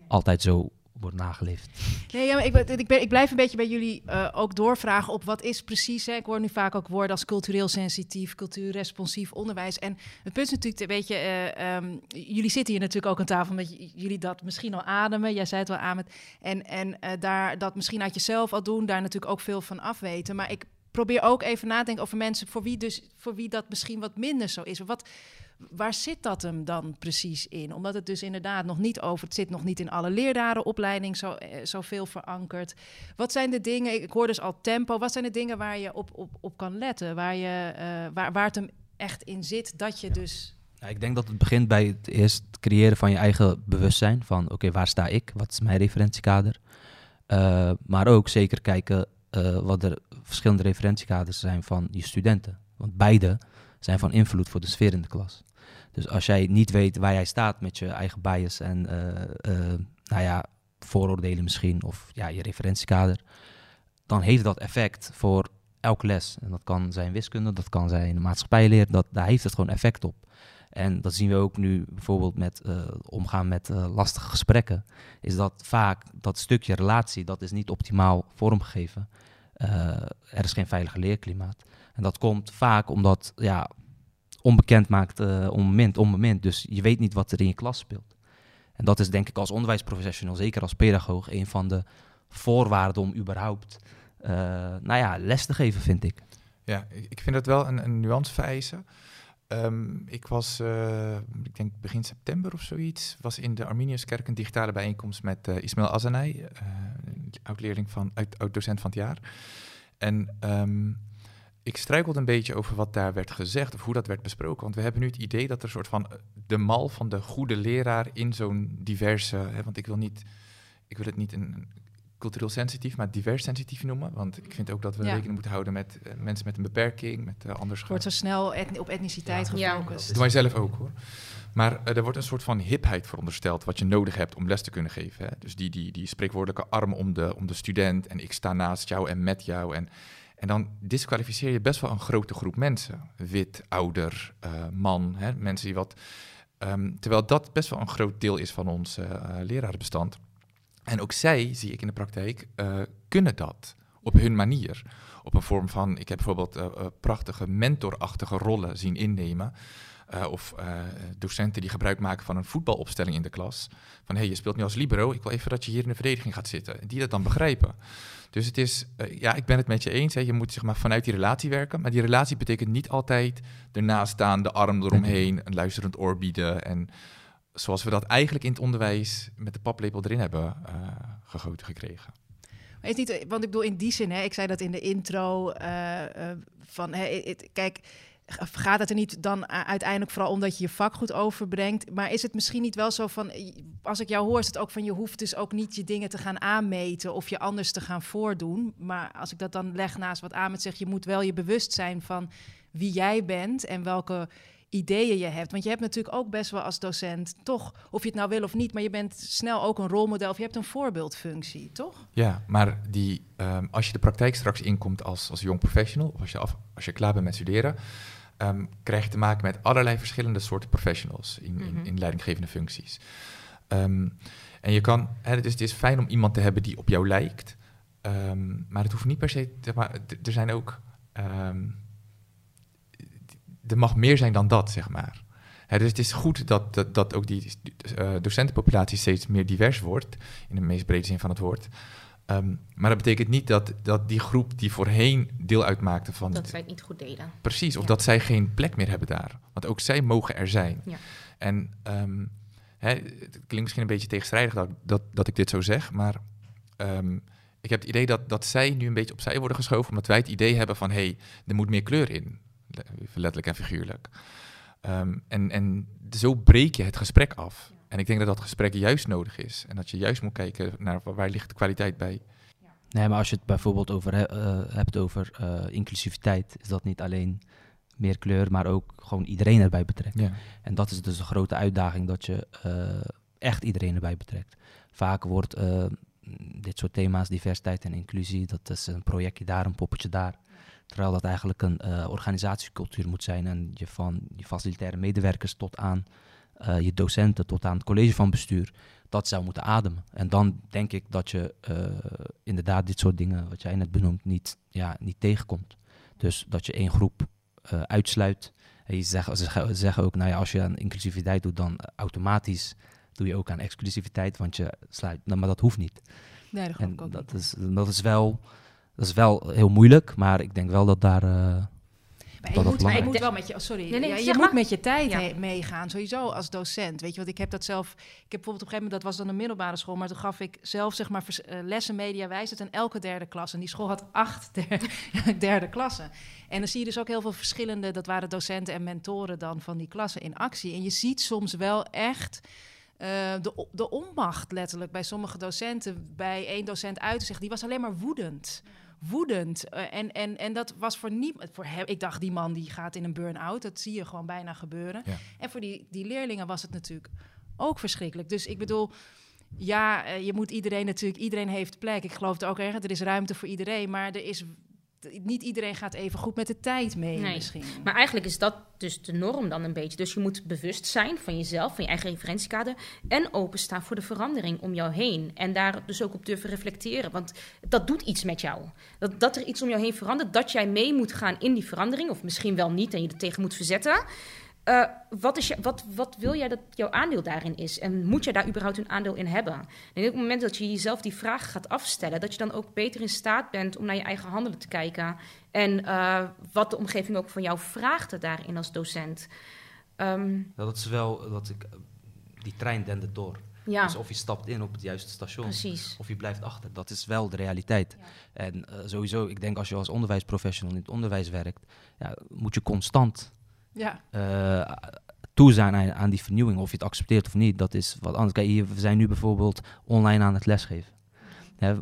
altijd zo wordt nageleefd. Nee, ja, maar ik, ik, ben, ik blijf een beetje bij jullie uh, ook doorvragen op wat is precies. Hè? Ik hoor nu vaak ook woorden als cultureel sensitief, cultuurresponsief onderwijs. En het punt is natuurlijk, weet je, uh, um, jullie zitten hier natuurlijk ook aan tafel omdat jullie dat misschien al ademen. Jij zei het wel, Ahmed. En, en uh, daar dat misschien uit jezelf al doen, daar natuurlijk ook veel van afweten. Maar ik probeer ook even na te denken over mensen voor wie, dus, voor wie dat misschien wat minder zo is. Wat, waar zit dat hem dan precies in? Omdat het dus inderdaad nog niet over, het zit nog niet in alle lerarenopleiding zo, eh, zoveel verankerd. Wat zijn de dingen, ik hoor dus al tempo, wat zijn de dingen waar je op, op, op kan letten? Waar, je, uh, waar, waar het hem echt in zit, dat je dus... Nou, ik denk dat het begint bij het eerst creëren van je eigen bewustzijn. Van oké, waar sta ik? Wat is mijn referentiekader? Uh, maar ook zeker kijken uh, wat er verschillende referentiekaders zijn van je studenten. Want beide zijn van invloed voor de sfeer in de klas. Dus als jij niet weet waar jij staat met je eigen bias en uh, uh, nou ja, vooroordelen misschien, of ja, je referentiekader, dan heeft dat effect voor elke les. En dat kan zijn wiskunde, dat kan zijn maatschappijleer, dat, daar heeft het gewoon effect op. En dat zien we ook nu bijvoorbeeld met uh, omgaan met uh, lastige gesprekken. Is dat vaak dat stukje relatie, dat is niet optimaal vormgegeven. Uh, er is geen veilige leerklimaat. En dat komt vaak omdat ja, onbekend maakt om moment. Dus je weet niet wat er in je klas speelt. En dat is denk ik als onderwijsprofessional, zeker als pedagoog, een van de voorwaarden om überhaupt nou ja, les te geven, vind ik. Ja, ik vind dat wel een, een nuance vereisen. Um, ik was, uh, ik denk begin september of zoiets, was in de Arminiuskerk een digitale bijeenkomst met uh, Ismail Azanay, uh, oud-leerling van, oud-docent van het jaar. En um, ik struikelde een beetje over wat daar werd gezegd of hoe dat werd besproken. Want we hebben nu het idee dat er een soort van de mal van de goede leraar in zo'n diverse. Hè, want ik wil, niet, ik wil het niet een cultureel sensitief, maar divers sensitief noemen. Want ik vind ook dat we ja. rekening moeten houden met uh, mensen met een beperking, met uh, anders. Wordt zo snel etni op etniciteit ja. gefocust. Ja. Dat doe wij zelf ook hoor. Maar uh, er wordt een soort van hipheid verondersteld wat je nodig hebt om les te kunnen geven. Hè? Dus die, die, die spreekwoordelijke arm om de, om de student en ik sta naast jou en met jou. En en dan disqualificeer je best wel een grote groep mensen. Wit, ouder, uh, man, hè, mensen die wat. Um, terwijl dat best wel een groot deel is van ons uh, lerarenbestand. En ook zij, zie ik in de praktijk, uh, kunnen dat op hun manier. Op een vorm van, ik heb bijvoorbeeld prachtige mentorachtige rollen zien innemen. Uh, of uh, docenten die gebruik maken van een voetbalopstelling in de klas. Van hé, hey, je speelt nu als libero, ik wil even dat je hier in de verdediging gaat zitten. Die dat dan begrijpen. Dus het is, uh, ja, ik ben het met je eens. Hè. Je moet zeg maar vanuit die relatie werken. Maar die relatie betekent niet altijd ernaast staan, de arm eromheen, een luisterend oor bieden. En zoals we dat eigenlijk in het onderwijs met de paplepel erin hebben gegoten gekregen. Maar is niet, want ik bedoel in die zin, hè, ik zei dat in de intro, van hè, het, kijk gaat het er niet dan uiteindelijk vooral omdat je je vak goed overbrengt? Maar is het misschien niet wel zo van, als ik jou hoor, is het ook van je hoeft dus ook niet je dingen te gaan aanmeten of je anders te gaan voordoen. Maar als ik dat dan leg naast wat Ahmed zegt, je moet wel je bewust zijn van wie jij bent en welke ideeën je hebt. Want je hebt natuurlijk ook best wel als docent, toch, of je het nou wil of niet, maar je bent snel ook een rolmodel of je hebt een voorbeeldfunctie, toch? Ja, maar die, um, als je de praktijk straks inkomt als, als jong professional, of als je, af, als je klaar bent met studeren, um, krijg je te maken met allerlei verschillende soorten professionals in, in, in leidinggevende functies. Um, en je kan, hè, het, is, het is fijn om iemand te hebben die op jou lijkt, maar het hoeft niet per se, te, maar er zijn ook, er mag meer zijn dan dat, zeg maar. Dus het is goed dat, dat, dat ook die uh, docentenpopulatie steeds meer divers wordt, in de meest brede zin van het woord. Um, maar dat betekent niet dat, dat die groep die voorheen deel uitmaakte van... Dat zij het niet goed deden. Precies, of ja. dat zij geen plek meer hebben daar. Want ook zij mogen er zijn. Ja. En um, hè, het klinkt misschien een beetje tegenstrijdig dat, dat, dat ik dit zo zeg, maar um, ik heb het idee dat, dat zij nu een beetje opzij worden geschoven, omdat wij het idee hebben van, hé, hey, er moet meer kleur in. Letterlijk en figuurlijk. en, en zo breek je het gesprek af. En ik denk dat dat gesprek juist nodig is. En dat je juist moet kijken naar waar ligt de kwaliteit bij. Nee, maar als je het bijvoorbeeld over uh, hebt over uh, inclusiviteit, is dat niet alleen meer kleur, maar ook gewoon iedereen erbij betrekt. Ja. En dat is dus een grote uitdaging, dat je uh, echt iedereen erbij betrekt. Vaak wordt dit soort thema's, diversiteit en inclusie, dat is een projectje daar, een poppetje daar. Terwijl dat eigenlijk een eh, organisatiecultuur moet zijn. En je van je facilitaire medewerkers tot aan eh, je docenten, tot aan het college van bestuur, dat zou moeten ademen. En dan denk ik dat je eh, inderdaad dit soort dingen, wat jij net benoemt, niet, ja, niet tegenkomt. Dus dat je één groep uitsluit. En je zegt, ze zeggen- ze zeggen ook, nou ja, als je aan inclusiviteit doet, dan automatisch doe je ook aan exclusiviteit, want je sluit. Nou, maar dat hoeft niet. Nee, dat En dat niet. is, dat, is wel, dat is wel heel moeilijk, maar ik denk wel dat daar. eh, Maar je dat moet, maar je moet wel met je, oh, sorry, Nee, nee, ja, je moet maar. met je tijd Ja. meegaan, sowieso als docent. Weet je, want ik heb dat zelf, ik heb bijvoorbeeld op een gegeven moment, dat was dan een middelbare school, maar toen gaf ik zelf zeg maar vers- eh, lessen mediawijsheid aan elke derde klas. En die school had acht der- derde klassen. En dan zie je dus ook heel veel verschillende, dat waren docenten en mentoren dan van die klassen in actie. En je ziet soms wel echt eh, de, de onmacht letterlijk bij sommige docenten, bij één docent uit te zeggen, die was alleen maar woedend woedend. Eh, en, en, en dat was voor niemand. Voor hem, ik dacht, die man die gaat in een burn-out. Dat zie je gewoon bijna gebeuren. Ja. En voor die, die leerlingen was het natuurlijk ook verschrikkelijk. Dus ik bedoel. Ja, eh, je moet iedereen natuurlijk, iedereen heeft plek. Ik geloof het ook erg, er is ruimte voor iedereen, maar er is, niet iedereen gaat even goed met de tijd mee Nee. misschien. Maar eigenlijk is dat dus de norm dan een beetje. Dus je moet bewust zijn van jezelf, van je eigen referentiekader. En openstaan voor de verandering om jou heen. En daar dus ook op durven reflecteren. Want dat doet iets met jou. Dat, dat er iets om jou heen verandert. Dat jij mee moet gaan in die verandering. Of misschien wel niet en je er tegen moet verzetten. Eh, wat, is je, wat, wat wil jij dat jouw aandeel daarin is? En moet je daar überhaupt een aandeel in hebben? En op het moment dat je jezelf die vraag gaat afstellen, dat je dan ook beter in staat bent om naar je eigen handelen te kijken. En eh, wat de omgeving ook van jou vraagt daarin als docent. Ehm, dat is wel dat ik. Die trein dendert door. ja, Dus of je stapt in op het juiste station. precies. Of je blijft achter. Dat is wel de realiteit. En eh, sowieso, ik denk als je als onderwijsprofessional in het onderwijs werkt, ja, moet je constant Ja, eh, toe zijn aan, aan die vernieuwing. Of je het accepteert of niet, dat is wat anders. Kijk, we zijn nu bijvoorbeeld online aan het lesgeven.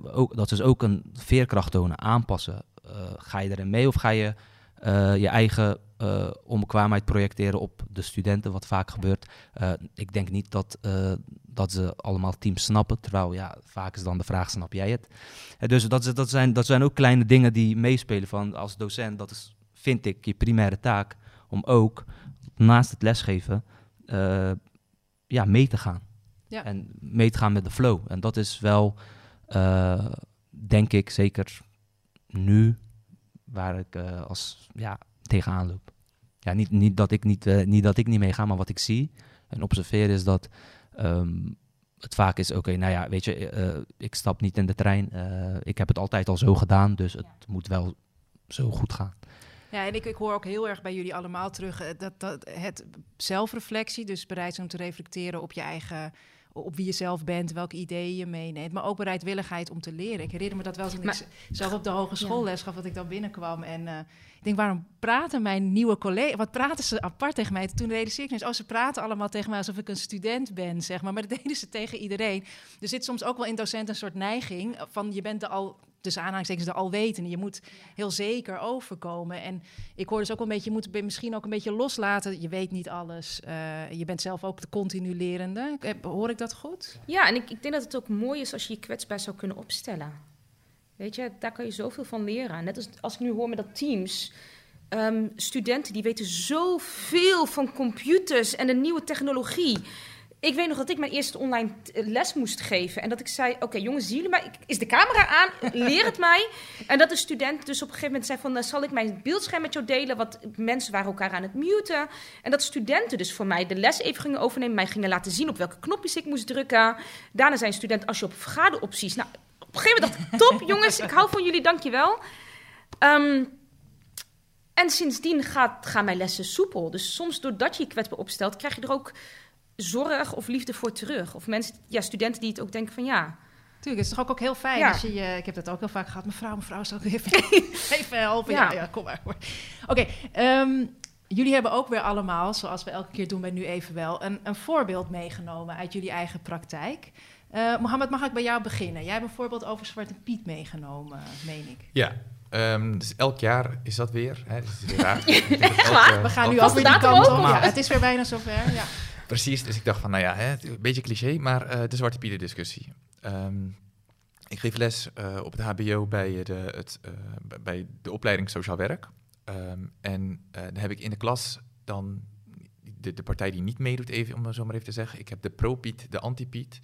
Ook, dat is ook een veerkracht tonen, aanpassen. Eh, ga je erin mee of ga je eh, je eigen eh onbekwaamheid projecteren op de studenten, wat vaak gebeurt? Ik denk niet dat, dat ze allemaal teams snappen, terwijl ja, vaak is dan de vraag, snap jij het? Dus dat, dat, zijn, dat zijn ook kleine dingen die meespelen van als docent, dat is, vind ik, je primaire taak om ook naast het lesgeven eh, ja, mee te gaan. Ja. En mee te gaan met de flow. En dat is wel, eh, denk ik, zeker nu waar ik eh, als ja, tegenaan loop. Ja, niet, niet, dat ik niet, niet dat ik niet meega, maar wat ik zie en observeer is dat ehm, het vaak is, oké, nou ja, weet je, ik stap niet in de trein. ik heb het altijd al zo gedaan, dus het moet wel zo goed gaan. Ja, en ik, ik hoor ook heel erg bij jullie allemaal terug eh, dat, dat het zelfreflectie, dus bereid zijn om te reflecteren op je eigen, op wie je zelf bent, welke ideeën je meeneemt, maar ook bereidwilligheid om te leren. Ik herinner me dat wel toen Maar- ik zelf op de hogeschool les gaf, dat ik dan binnenkwam en eh, ik denk, waarom praten mijn nieuwe collega's, wat praten ze apart tegen mij? Toen realiseerde ik me eens, oh, ze praten allemaal tegen mij alsof ik een student ben, zeg maar, maar dat deden ze tegen iedereen. Er zit soms ook wel in docenten een soort neiging van, je bent de al tussen aanhalingstekens de alwetende. Je moet heel zeker overkomen. En ik hoor dus ook een beetje, je moet misschien ook een beetje loslaten. Je weet niet alles. Eh, je bent zelf ook de continu lerende. Hoor ik dat goed? Ja, en ik, ik denk dat het ook mooi is als je je kwetsbaar zou kunnen opstellen. Weet je, daar kan je zoveel van leren. Net als als ik nu hoor met dat Teams. ehm, studenten die weten zoveel van computers en de nieuwe technologie. Ik weet nog dat ik mijn eerste online les moest geven. En dat ik zei, oké jongens, zien jullie mij? Is de camera aan? Leer het mij. En dat de student dus op een gegeven moment zei van... "Dan zal ik mijn beeldscherm met jou delen? Want mensen waren elkaar aan het muten. En dat studenten dus voor mij de les even gingen overnemen. Mij gingen laten zien op welke knopjes ik moest drukken. Daarna zijn studenten, als je op vergaderopties... Nou, op een gegeven moment dacht ik, top jongens, ik hou van jullie, dankjewel. Ehm en sindsdien gaat, gaan mijn lessen soepel. Dus soms doordat je je kwetsbaar opstelt, krijg je er ook zorg of liefde voor terug. Of mensen, ja, studenten die het ook denken van ja... Tuurlijk, het is toch ook, ook heel fijn Ja. als je, je... Ik heb dat ook heel vaak gehad. Mevrouw, mevrouw, zou ik even, even helpen? Ja. Ja, ja, kom maar. Oké, ehm, jullie hebben ook weer allemaal, zoals we elke keer doen bij Nu Even Wel... een, een voorbeeld meegenomen uit jullie eigen praktijk. Eh Mohammed, mag ik bij jou beginnen? Jij hebt een voorbeeld over Zwarte Piet meegenomen, meen ik. Ja, ehm, dus elk jaar is dat weer. Hè, dus is weer raar. Echt elke- waar? We gaan elke- nu Was ook weer de die kant op. Ja. het is weer bijna zover. Ja. Precies, dus ik dacht van, nou ja, hè, het- een beetje cliché, maar eh, de Zwarte Pieten discussie. Ehm, ik geef les eh, op het HBO bij de, het, bij de opleiding Sociaal Werk. Um, en dan heb ik in de klas dan de, de partij die niet meedoet, even, om zo maar even te zeggen. Ik heb de pro-Piet, de anti-Piet.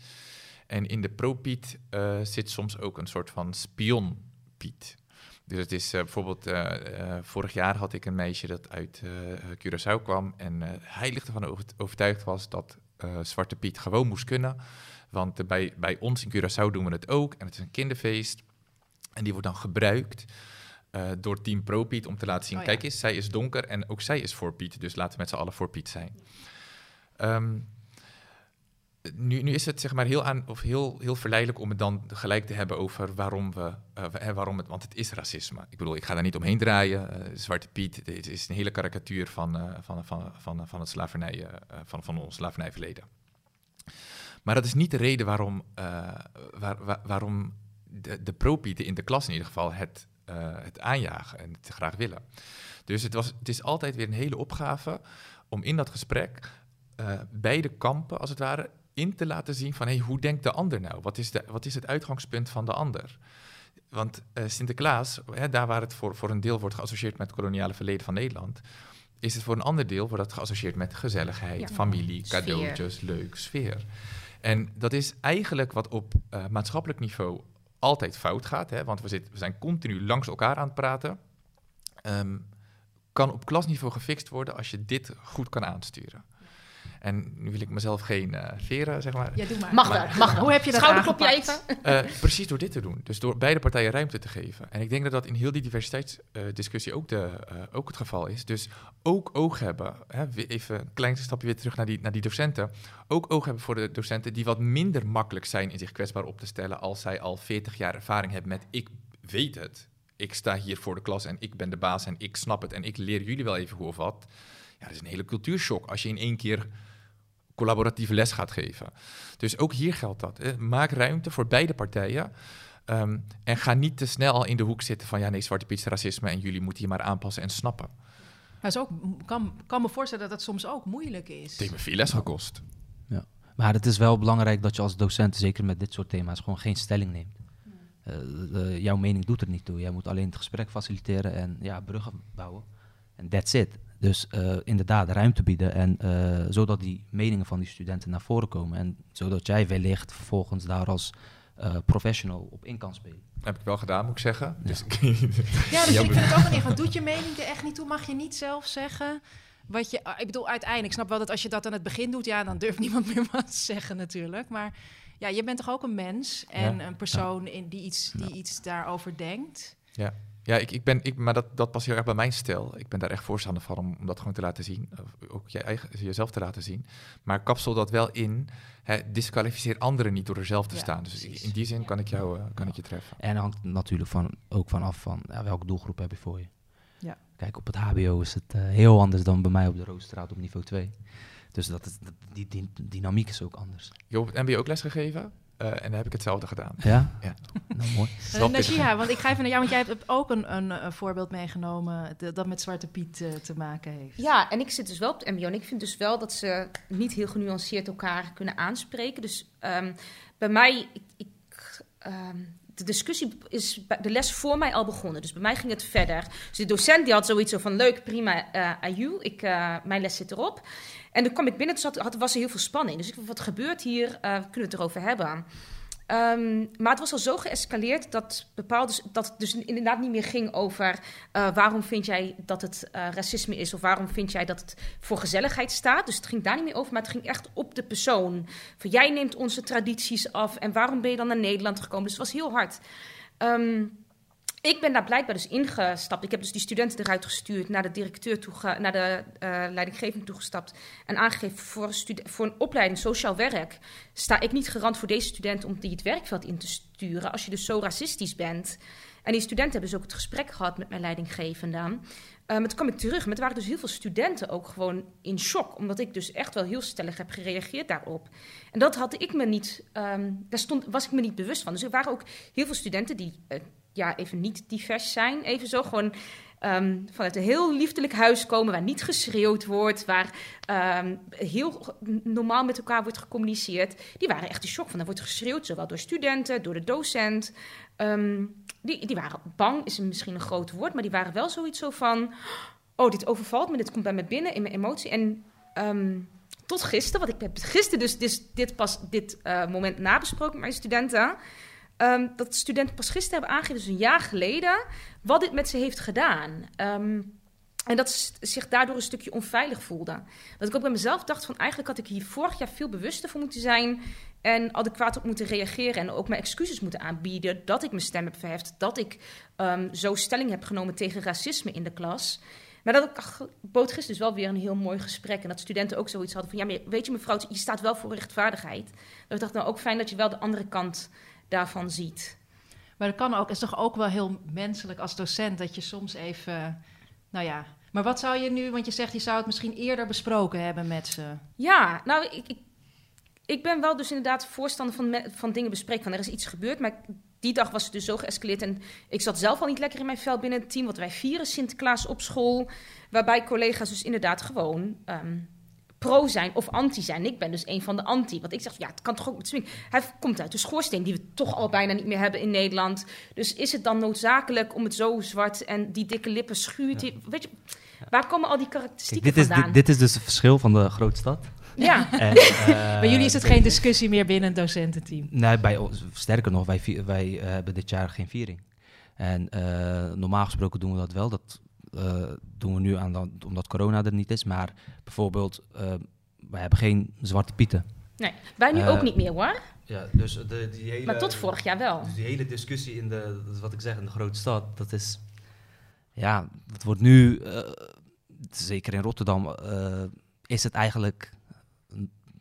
En in de pro-Piet zit soms ook een soort van spion-Piet. Dus het is bijvoorbeeld, vorig jaar had ik een meisje dat uit Curaçao kwam. En hij licht ervan overtuigd was dat Zwarte Piet gewoon moest kunnen. Want bij, bij ons in Curaçao doen we het ook. En het is een kinderfeest. En die wordt dan gebruikt uh, door Team Pro Piet om te laten zien... Oh, kijk eens, zij is donker en ook zij is voor Piet. Dus laten we met z'n allen voor Piet zijn. Um, nu, nu is het zeg maar heel, aan, of heel, heel verleidelijk om het dan gelijk te hebben over waarom we, uh, waarom het, want het is racisme. Ik bedoel, ik ga daar niet omheen draaien. Uh, Zwarte Piet het is een hele karikatuur van, uh, van, van, van, van het slavernij, van, van ons slavernijverleden. Maar dat is niet de reden waarom, waar, waar, waarom de, de propieten in de klas in ieder geval het, het aanjagen en het graag willen. Dus het, was, het is altijd weer een hele opgave om in dat gesprek beide kampen, als het ware, in te laten zien van hey, hoe denkt de ander nou? Wat is, de, wat is het uitgangspunt van de ander? Want uh, Sinterklaas, hè, daar waar het voor, voor een deel wordt geassocieerd met het koloniale verleden van Nederland, is het voor een ander deel wordt dat geassocieerd met gezelligheid, ja. familie, cadeautjes, leuk, sfeer. En dat is eigenlijk wat op uh, maatschappelijk niveau altijd fout gaat, hè, want we, zit, we, zijn continu langs elkaar aan het praten. Um, kan op klasniveau gefixt worden als je dit goed kan aansturen. En nu wil ik mezelf geen uh, veren, zeg maar. Ja, doe maar. Mag wel, mag Hoe heb je dat Schouderklopje even? Uh, precies door dit te doen. Dus door beide partijen ruimte te geven. En ik denk dat dat in heel die diversiteitsdiscussie uh, ook, de, ook het geval is. Dus ook oog hebben, hè, even een klein stapje weer terug naar die, naar die docenten. Ook oog hebben voor de docenten die wat minder makkelijk zijn in zich kwetsbaar op te stellen als zij al 40 jaar ervaring hebben met ik weet het. Ik sta hier voor de klas en ik ben de baas en ik snap het en ik leer jullie wel even hoe of wat. Ja, dat is een hele cultuurshock als je in één keer collaboratieve les gaat geven. Dus ook hier geldt dat. Hè. Maak ruimte voor beide partijen. Um, en ga niet te snel al in de hoek zitten van ja, nee, Zwarte Piet is racisme en jullie moeten je maar aanpassen en snappen. Maar is ook, kan, kan me voorstellen dat het soms ook moeilijk is. Het heeft me veel les gekost. Ja. Maar het is wel belangrijk dat je als docent, zeker met dit soort thema's, gewoon geen stelling neemt. Uh, uh, jouw mening doet er niet toe. Jij moet alleen het gesprek faciliteren en ja, bruggen bouwen. En that's it. Dus uh, inderdaad, ruimte bieden. En uh, zodat die meningen van die studenten naar voren komen. En zodat jij wellicht vervolgens daar als uh, professional op in kan spelen. Heb ik wel gedaan, moet ik zeggen. Ja, dus, ja, dus ik vind het ook niet van, doet je mening er echt niet toe? Mag je niet zelf zeggen? Wat je, ik bedoel, uiteindelijk, ik snap wel dat als je dat aan het begin doet, ja, dan durft niemand meer wat te zeggen natuurlijk. Maar ja, je bent toch ook een mens en ja, een persoon ja. in, die, iets, die iets daarover denkt. Ja. Ja, ik, ik ben, ik, maar dat, dat past heel erg bij mijn stijl. Ik ben daar echt voorstander van om, om dat gewoon te laten zien. Ook je eigen, jezelf te laten zien. Maar kapsel dat wel in. Hè, disqualificeer anderen niet door er zelf te ja, staan. Dus precies. in die zin kan ik jou uh, kan ik je treffen. En hangt natuurlijk van, ook vanaf van ja, welke doelgroep heb je voor je. Ja. Kijk, op het HBO is het uh, heel anders dan bij mij op de Roosstraat op niveau 2. Dus dat is, dat, die, die, dynamiek is ook anders. Je hebt het MBO ook les gegeven? Uh, en dan heb ik hetzelfde gedaan. Ja? Ja. Nou, mooi. Uh, Najia, want ik ga even naar jou, want jij hebt ook een, een, een voorbeeld meegenomen de, dat met Zwarte Piet uh, te maken heeft. Ja, en ik zit dus wel op het mbo en ik vind dus wel dat ze niet heel genuanceerd elkaar kunnen aanspreken. Dus um, bij mij, ik, ik um, de discussie is de les voor mij al begonnen. Dus bij mij ging het verder. Dus de docent die had zoiets van leuk, prima, uh, ik, uh, mijn les zit erop. En toen kwam ik binnen, had, was er heel veel spanning. Dus ik wat gebeurt hier? Uh, kunnen we het erover hebben? Um, maar het was al zo geëscaleerd dat, bepaalde, dat het dus inderdaad niet meer ging over uh, waarom vind jij dat het uh, racisme is of waarom vind jij dat het voor gezelligheid staat. Dus het ging daar niet meer over, maar het ging echt op de persoon. Van jij neemt onze tradities af en waarom ben je dan naar Nederland gekomen? Dus het was heel hard. Um, ik ben daar blijkbaar dus ingestapt. Ik heb dus die studenten eruit gestuurd, naar de directeur toe, naar de uh, leidinggevende toegestapt en aangegeven voor een, voor een opleiding sociaal werk sta ik niet garant voor deze studenten om die het werkveld in te sturen als je dus zo racistisch bent. En die studenten hebben dus ook het gesprek gehad met mijn leidinggevende. Um, toen kwam ik terug, maar er waren dus heel veel studenten ook gewoon in shock, omdat ik dus echt wel heel stellig heb gereageerd daarop. En dat had ik me niet, um, daar stond, was ik me niet bewust van. Dus er waren ook heel veel studenten die uh, ja, even niet divers zijn. Even zo gewoon ehm, vanuit een heel liefdelijk huis komen waar niet geschreeuwd wordt, waar ehm, heel normaal met elkaar wordt gecommuniceerd. Die waren echt in shock van. Er wordt geschreeuwd, zowel door studenten, door de docent. Ehm, die, die waren bang, is misschien een groot woord, maar die waren wel zoiets zo van: oh, dit overvalt me, dit komt bij me binnen in mijn emotie. En tot gisteren, want ik heb gisteren dus, dus dit pas dit uh, moment nabesproken met mijn studenten. Um, dat studenten pas gisteren hebben aangegeven, dus een jaar geleden, wat dit met ze heeft gedaan. Um, en dat ze zich daardoor een stukje onveilig voelden. Dat ik ook bij mezelf dacht van eigenlijk had ik hier vorig jaar veel bewuster voor moeten zijn. En adequaat op moeten reageren. En ook mijn excuses moeten aanbieden dat ik mijn stem heb verheft. Dat ik um, zo stelling heb genomen tegen racisme in de klas. Maar dat bood gisteren dus wel weer een heel mooi gesprek. En dat studenten ook zoiets hadden van... ja, maar weet je mevrouw, je staat wel voor rechtvaardigheid. Dat ik dacht, nou ook fijn dat je wel de andere kant daarvan ziet. Maar dat kan ook, is toch ook wel heel menselijk als docent... dat je soms even, nou ja... Maar wat zou je nu, want je zegt je zou het misschien eerder besproken hebben met ze. Ja, nou, ik, ik, ik ben wel dus inderdaad voorstander van, van dingen bespreken. Van er is iets gebeurd, maar die dag was het dus zo geëscaleerd. En ik zat zelf al niet lekker in mijn vel binnen het team. Want wij vieren Sinterklaas op school. Waarbij collega's dus inderdaad gewoon ehm, pro zijn of anti zijn. Ik ben dus een van de anti. Want ik zeg, ja, het kan toch ook met swing. Hij komt uit de schoorsteen, die we toch al bijna niet meer hebben in Nederland. Dus is het dan noodzakelijk om het zo zwart en die dikke lippen schuurt? Weet je, waar komen al die karakteristieken dit vandaan? Is, dit, dit, is dus het verschil van de grootstad. Ja. En, uh, bij jullie is het geen discussie meer binnen een docententeam? Nee, bij ons, sterker nog, wij, wij uh, hebben dit jaar geen viering. En uh, normaal gesproken doen we dat wel. Dat doen we nu aan dan, omdat corona er niet is. Maar bijvoorbeeld, wij hebben geen zwarte pieten. Nee, wij nu ook niet meer hoor. Ja, dus de, die hele, maar tot vorig jaar wel. Dus die hele discussie in de, wat ik zeg, in de grote stad, dat is, ja, dat wordt nu, zeker in Rotterdam, is het eigenlijk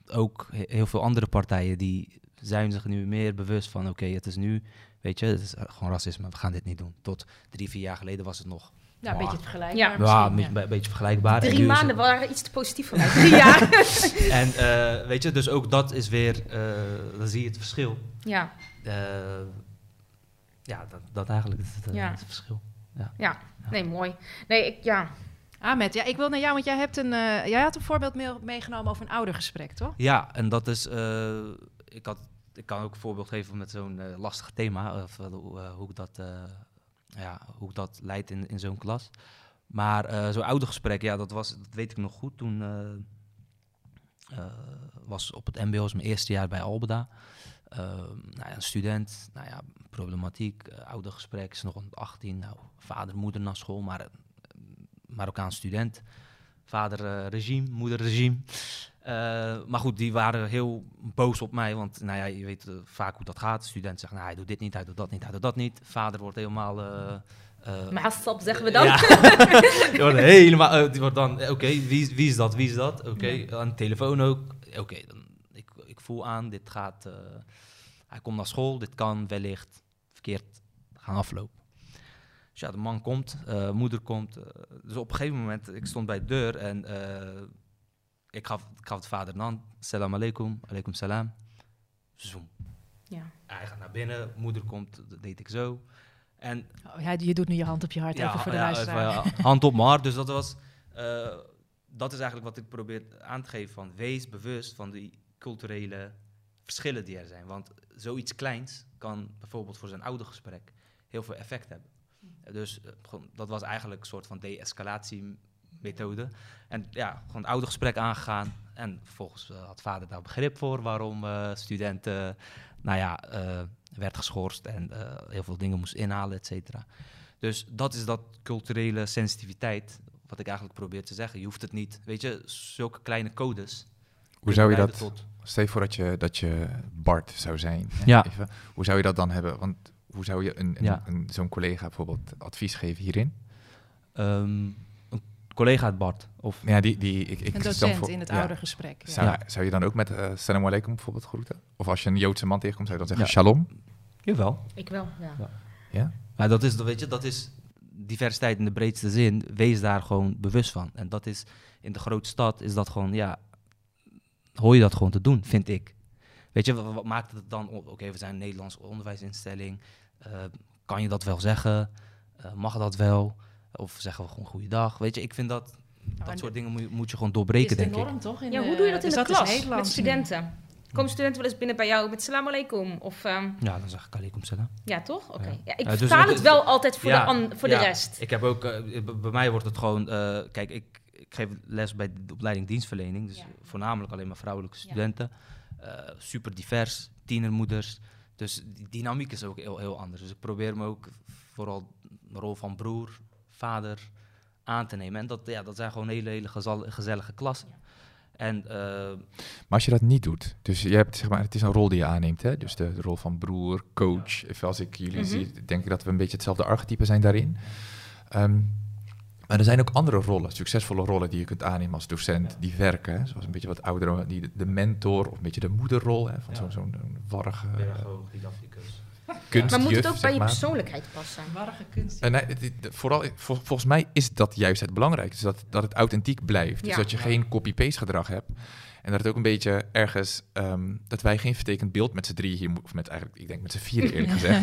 ook heel veel andere partijen die zijn zich nu meer bewust van oké, het is nu, weet je, het is gewoon racisme, we gaan dit niet doen. Tot drie, vier jaar geleden was het nog. Ja, een beetje vergelijkbaar. Ja, ja, een beetje, beetje vergelijkbaar. Drie maanden waren iets te positief voor mij. Drie jaar. en uh, weet je, dus ook dat is weer, uh, dan zie je het verschil. Ja. Uh, ja, dat, dat eigenlijk is het, ja. het verschil. Ja. ja. nee, mooi. Nee, ik, ja, Ahmed, ja, ik wil naar jou, want jij, hebt een, uh, jij had een voorbeeld meegenomen over een oudergesprek, toch? Ja, en dat is, uh, ik, had, ik kan ook een voorbeeld geven met zo'n uh, lastig thema, of hoe, ik dat, ja, hoe dat leid in, in zo'n klas. Maar zo'n oudergesprek, ja, dat, was, dat weet ik nog goed. Toen was op het MBO, mijn eerste jaar bij Albeda. nou ja, een student, nou ja, problematiek, oudergesprek, is nog 18, nou, vader, moeder naar school, maar Marokkaans student. Vader uh, regime, moeder regime. Uh, maar goed, die waren heel boos op mij. Want nou ja, je weet uh, vaak hoe dat gaat. De student zegt, nou, hij doet dit niet, hij doet dat niet, hij doet dat niet. Vader wordt helemaal... maar stap zeggen we dan. Ja. die wordt helemaal... die wordt dan, oké, okay, wie, wie is dat, wie is dat? Oké, okay, ja. aan de telefoon ook. Oké, okay, ik, ik voel aan, dit gaat... hij komt naar school, dit kan wellicht verkeerd gaan aflopen. Dus ja, de man komt, uh, moeder komt. Uh, dus op een gegeven moment, ik stond bij de deur en uh, ik, gaf, ik gaf het vader een hand. Salam alaikum, alaikum salam. Zoom. Ja. Hij gaat naar binnen, moeder komt, dat deed ik zo. En, oh, ja, je doet nu je hand op je hart, ja, even voor de ja, luisteraar. Even, hand op mijn hart, dus dat was... dat is eigenlijk wat ik probeer aan te geven van wees bewust van die culturele verschillen die er zijn. Want zoiets kleins kan bijvoorbeeld voor zijn oudergesprek heel veel effect hebben. Dus uh, dat was eigenlijk een soort van de-escalatiemethode. En ja, gewoon het oude gesprek aangegaan. En vervolgens uh, had vader daar begrip voor waarom uh, studenten, nou ja, werd geschorst en heel veel dingen moest inhalen, et cetera. Dus dat is dat culturele sensitiviteit, wat ik eigenlijk probeer te zeggen. Je hoeft het niet, weet je, zulke kleine codes. Hoe zou je dat, tot... stel je voor dat je, dat je Bart zou zijn. Hè? Ja. Even, hoe zou je dat dan hebben? Want hoe zou je een, een, ja. een, zo'n collega bijvoorbeeld advies geven hierin? Um, een collega uit Bart? Of? Ja, die, die, ik, ik een docent voor, in het ja. oudergesprek. Ja. Zou, zou je dan ook met uh, salam alaikum bijvoorbeeld groeten? Of als je een Joodse man tegenkomt, zou je dan zeggen shalom? Jawel. Ik wel, ja. Ja? Maar dat is, weet je, dat is diversiteit in de breedste zin. Wees daar gewoon bewust van. En dat is, in de grote stad is dat gewoon, ja, hoor je dat gewoon te doen, vind ik. Weet je, wat, wat maakt het dan? Oké, okay, we zijn een Nederlandse onderwijsinstelling. Uh, kan je dat wel zeggen? Uh, mag dat wel? Of zeggen we gewoon goeiedag. Weet je, ik vind dat, dat soort dingen moet je, moet je gewoon is doorbreken, de denk ik. norm toch? In Ja, hoe doe je dat in dus de klas met studenten? Komen studenten wel eens binnen bij jou met salam alaikum? Of, ehm, Ja, dan zeg ik alaikum salam. ja, toch? Oké. Ja. Ja. ik dus vertaal het- het wel altijd voor, Ja, de, an- voor ja. de rest. Ik heb ook, eh, bij mij wordt het gewoon, eh, kijk, ik, ik geef les bij de opleiding dienstverlening, dus Ja. voornamelijk alleen maar vrouwelijke Ja. studenten. Eh, super divers, tienermoeders. Dus die dynamiek is ook heel, heel anders. Dus ik probeer me ook vooral de rol van broer, vader aan te nemen. En dat, ja, dat zijn gewoon hele, hele gezellige klassen. En eh, Maar als je dat niet doet, dus je hebt, zeg maar, het is een rol die je aanneemt, hè? dus de, de rol van broer, coach. Even als ik jullie Mhm. zie, denk ik dat we een beetje hetzelfde archetype zijn daarin. Ehm, maar er zijn ook andere rollen, succesvolle rollen die je kunt aannemen als docent, die werken. Hè? Zoals een beetje wat oudere, die, de mentor of een beetje de moederrol hè? van Ja. zo'n zo'n warrige uh, didacticus. Kunstjuf, maar moet het ook bij je maar. persoonlijkheid passen? Warrige kunst. Eh, nee, vooral, vol- volgens mij is dat juist het belangrijkste. Dus dat, dat het authentiek blijft. Dus dat je geen copy-paste gedrag hebt. En dat het ook een beetje ergens... ehm, dat wij geen vertekend beeld met z'n drie hier... Of met eigenlijk, ik denk met z'n vier eerlijk gezegd.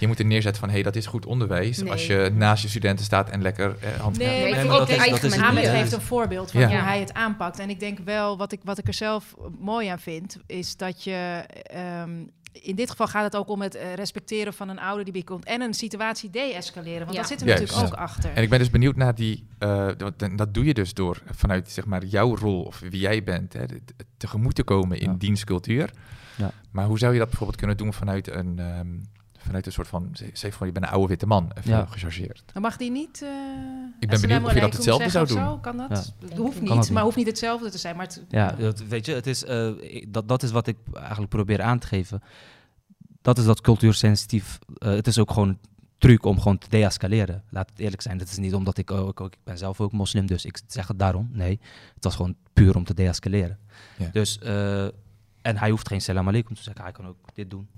Je moet er neerzetten van... hé, hey, dat is goed onderwijs. Nee. Als je naast je studenten staat en lekker eh, hand... Nee, Nee, maar dat is- dat is geeft een voorbeeld van Ja. hoe hij het aanpakt. En ik denk wel, wat ik, wat ik er zelf mooi aan vind, is dat je... ehm, in dit geval gaat het ook om het eh, respecteren van een ouder die binnenkomt. En een situatie de-escaleren. Want Ja. dat zit er Juist, natuurlijk ook ja. achter. En ik ben dus benieuwd naar die... eh, dat doe je dus door vanuit zeg maar, jouw rol of wie jij bent... Hè, tegemoet te komen in Ja. dienstcultuur. Ja. Maar hoe zou je dat bijvoorbeeld kunnen doen vanuit een... ehm, vanuit een soort van... Zeg van, je bent een oude witte man, even Ja. gechargeerd. Dan mag die niet... eh Ik ben benieuwd of je dat hetzelfde zou doen. Zo? Kan dat? Ja. Het hoeft Kan niet, dat niet. maar hoeft niet hetzelfde te zijn. Maar het, Ja, dat, weet je, het is, eh, ik- dat, dat is wat ik eigenlijk probeer aan te geven. Dat is dat cultuursensitief. eh, het is ook gewoon een truc om gewoon te deescaleren. Laat het eerlijk zijn. Het is niet omdat ik ook, ook- ik ben zelf ook moslim, dus ik zeg het daarom. Nee, het was gewoon puur om te deescaleren. Ja. Dus, eh, en hij hoeft geen salam alaikum te zeggen. Hij kan ook dit doen.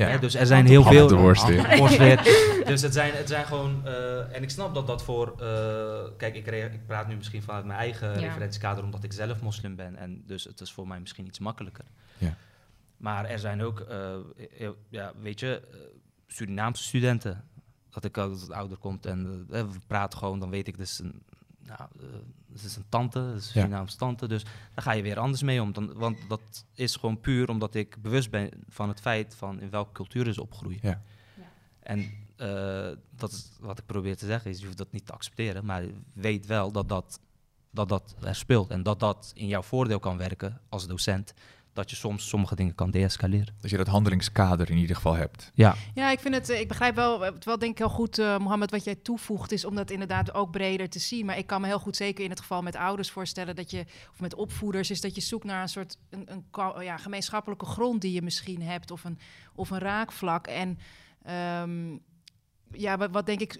Ja. Hè, Dus er zijn heel veel... de worst dus het zijn, het zijn gewoon... eh, en ik snap dat dat voor... eh, kijk, ik, ik praat nu misschien vanuit mijn eigen Ja. referentiekader... omdat ik zelf moslim ben. En dus het is voor mij misschien iets makkelijker. Ja. Maar er zijn ook, eh, heel- ja, weet je, Surinaamse studenten. Dat ik als het ouder komt en we praten gewoon, dan weet ik dus een, nou, eh, het is een tante, het is een Ja. Tante. Dus daar ga je weer anders mee om. Dan, want dat is gewoon puur omdat ik bewust ben van het feit van in welke cultuur ze opgroeien. Ja. Ja. En eh, dat is wat ik probeer te zeggen, is je hoeft dat niet te accepteren, maar weet wel dat dat, dat, dat er speelt. En dat dat in jouw voordeel kan werken als docent. Dat je soms sommige dingen kan deescaleren. Dat je dat handelingskader in ieder geval hebt. Ja, Ja, ik vind het, eh, ik begrijp wel, het wel denk ik heel goed, eh Mohammed, wat jij toevoegt, is om dat inderdaad ook breder te zien. Maar ik kan me heel goed, zeker in het geval met ouders voorstellen, dat je, of met opvoeders, is dat je zoekt naar een soort een, een, ka- ja, gemeenschappelijke grond die je misschien hebt, of een, of een raakvlak. En ehm, ja, wat, wat denk ik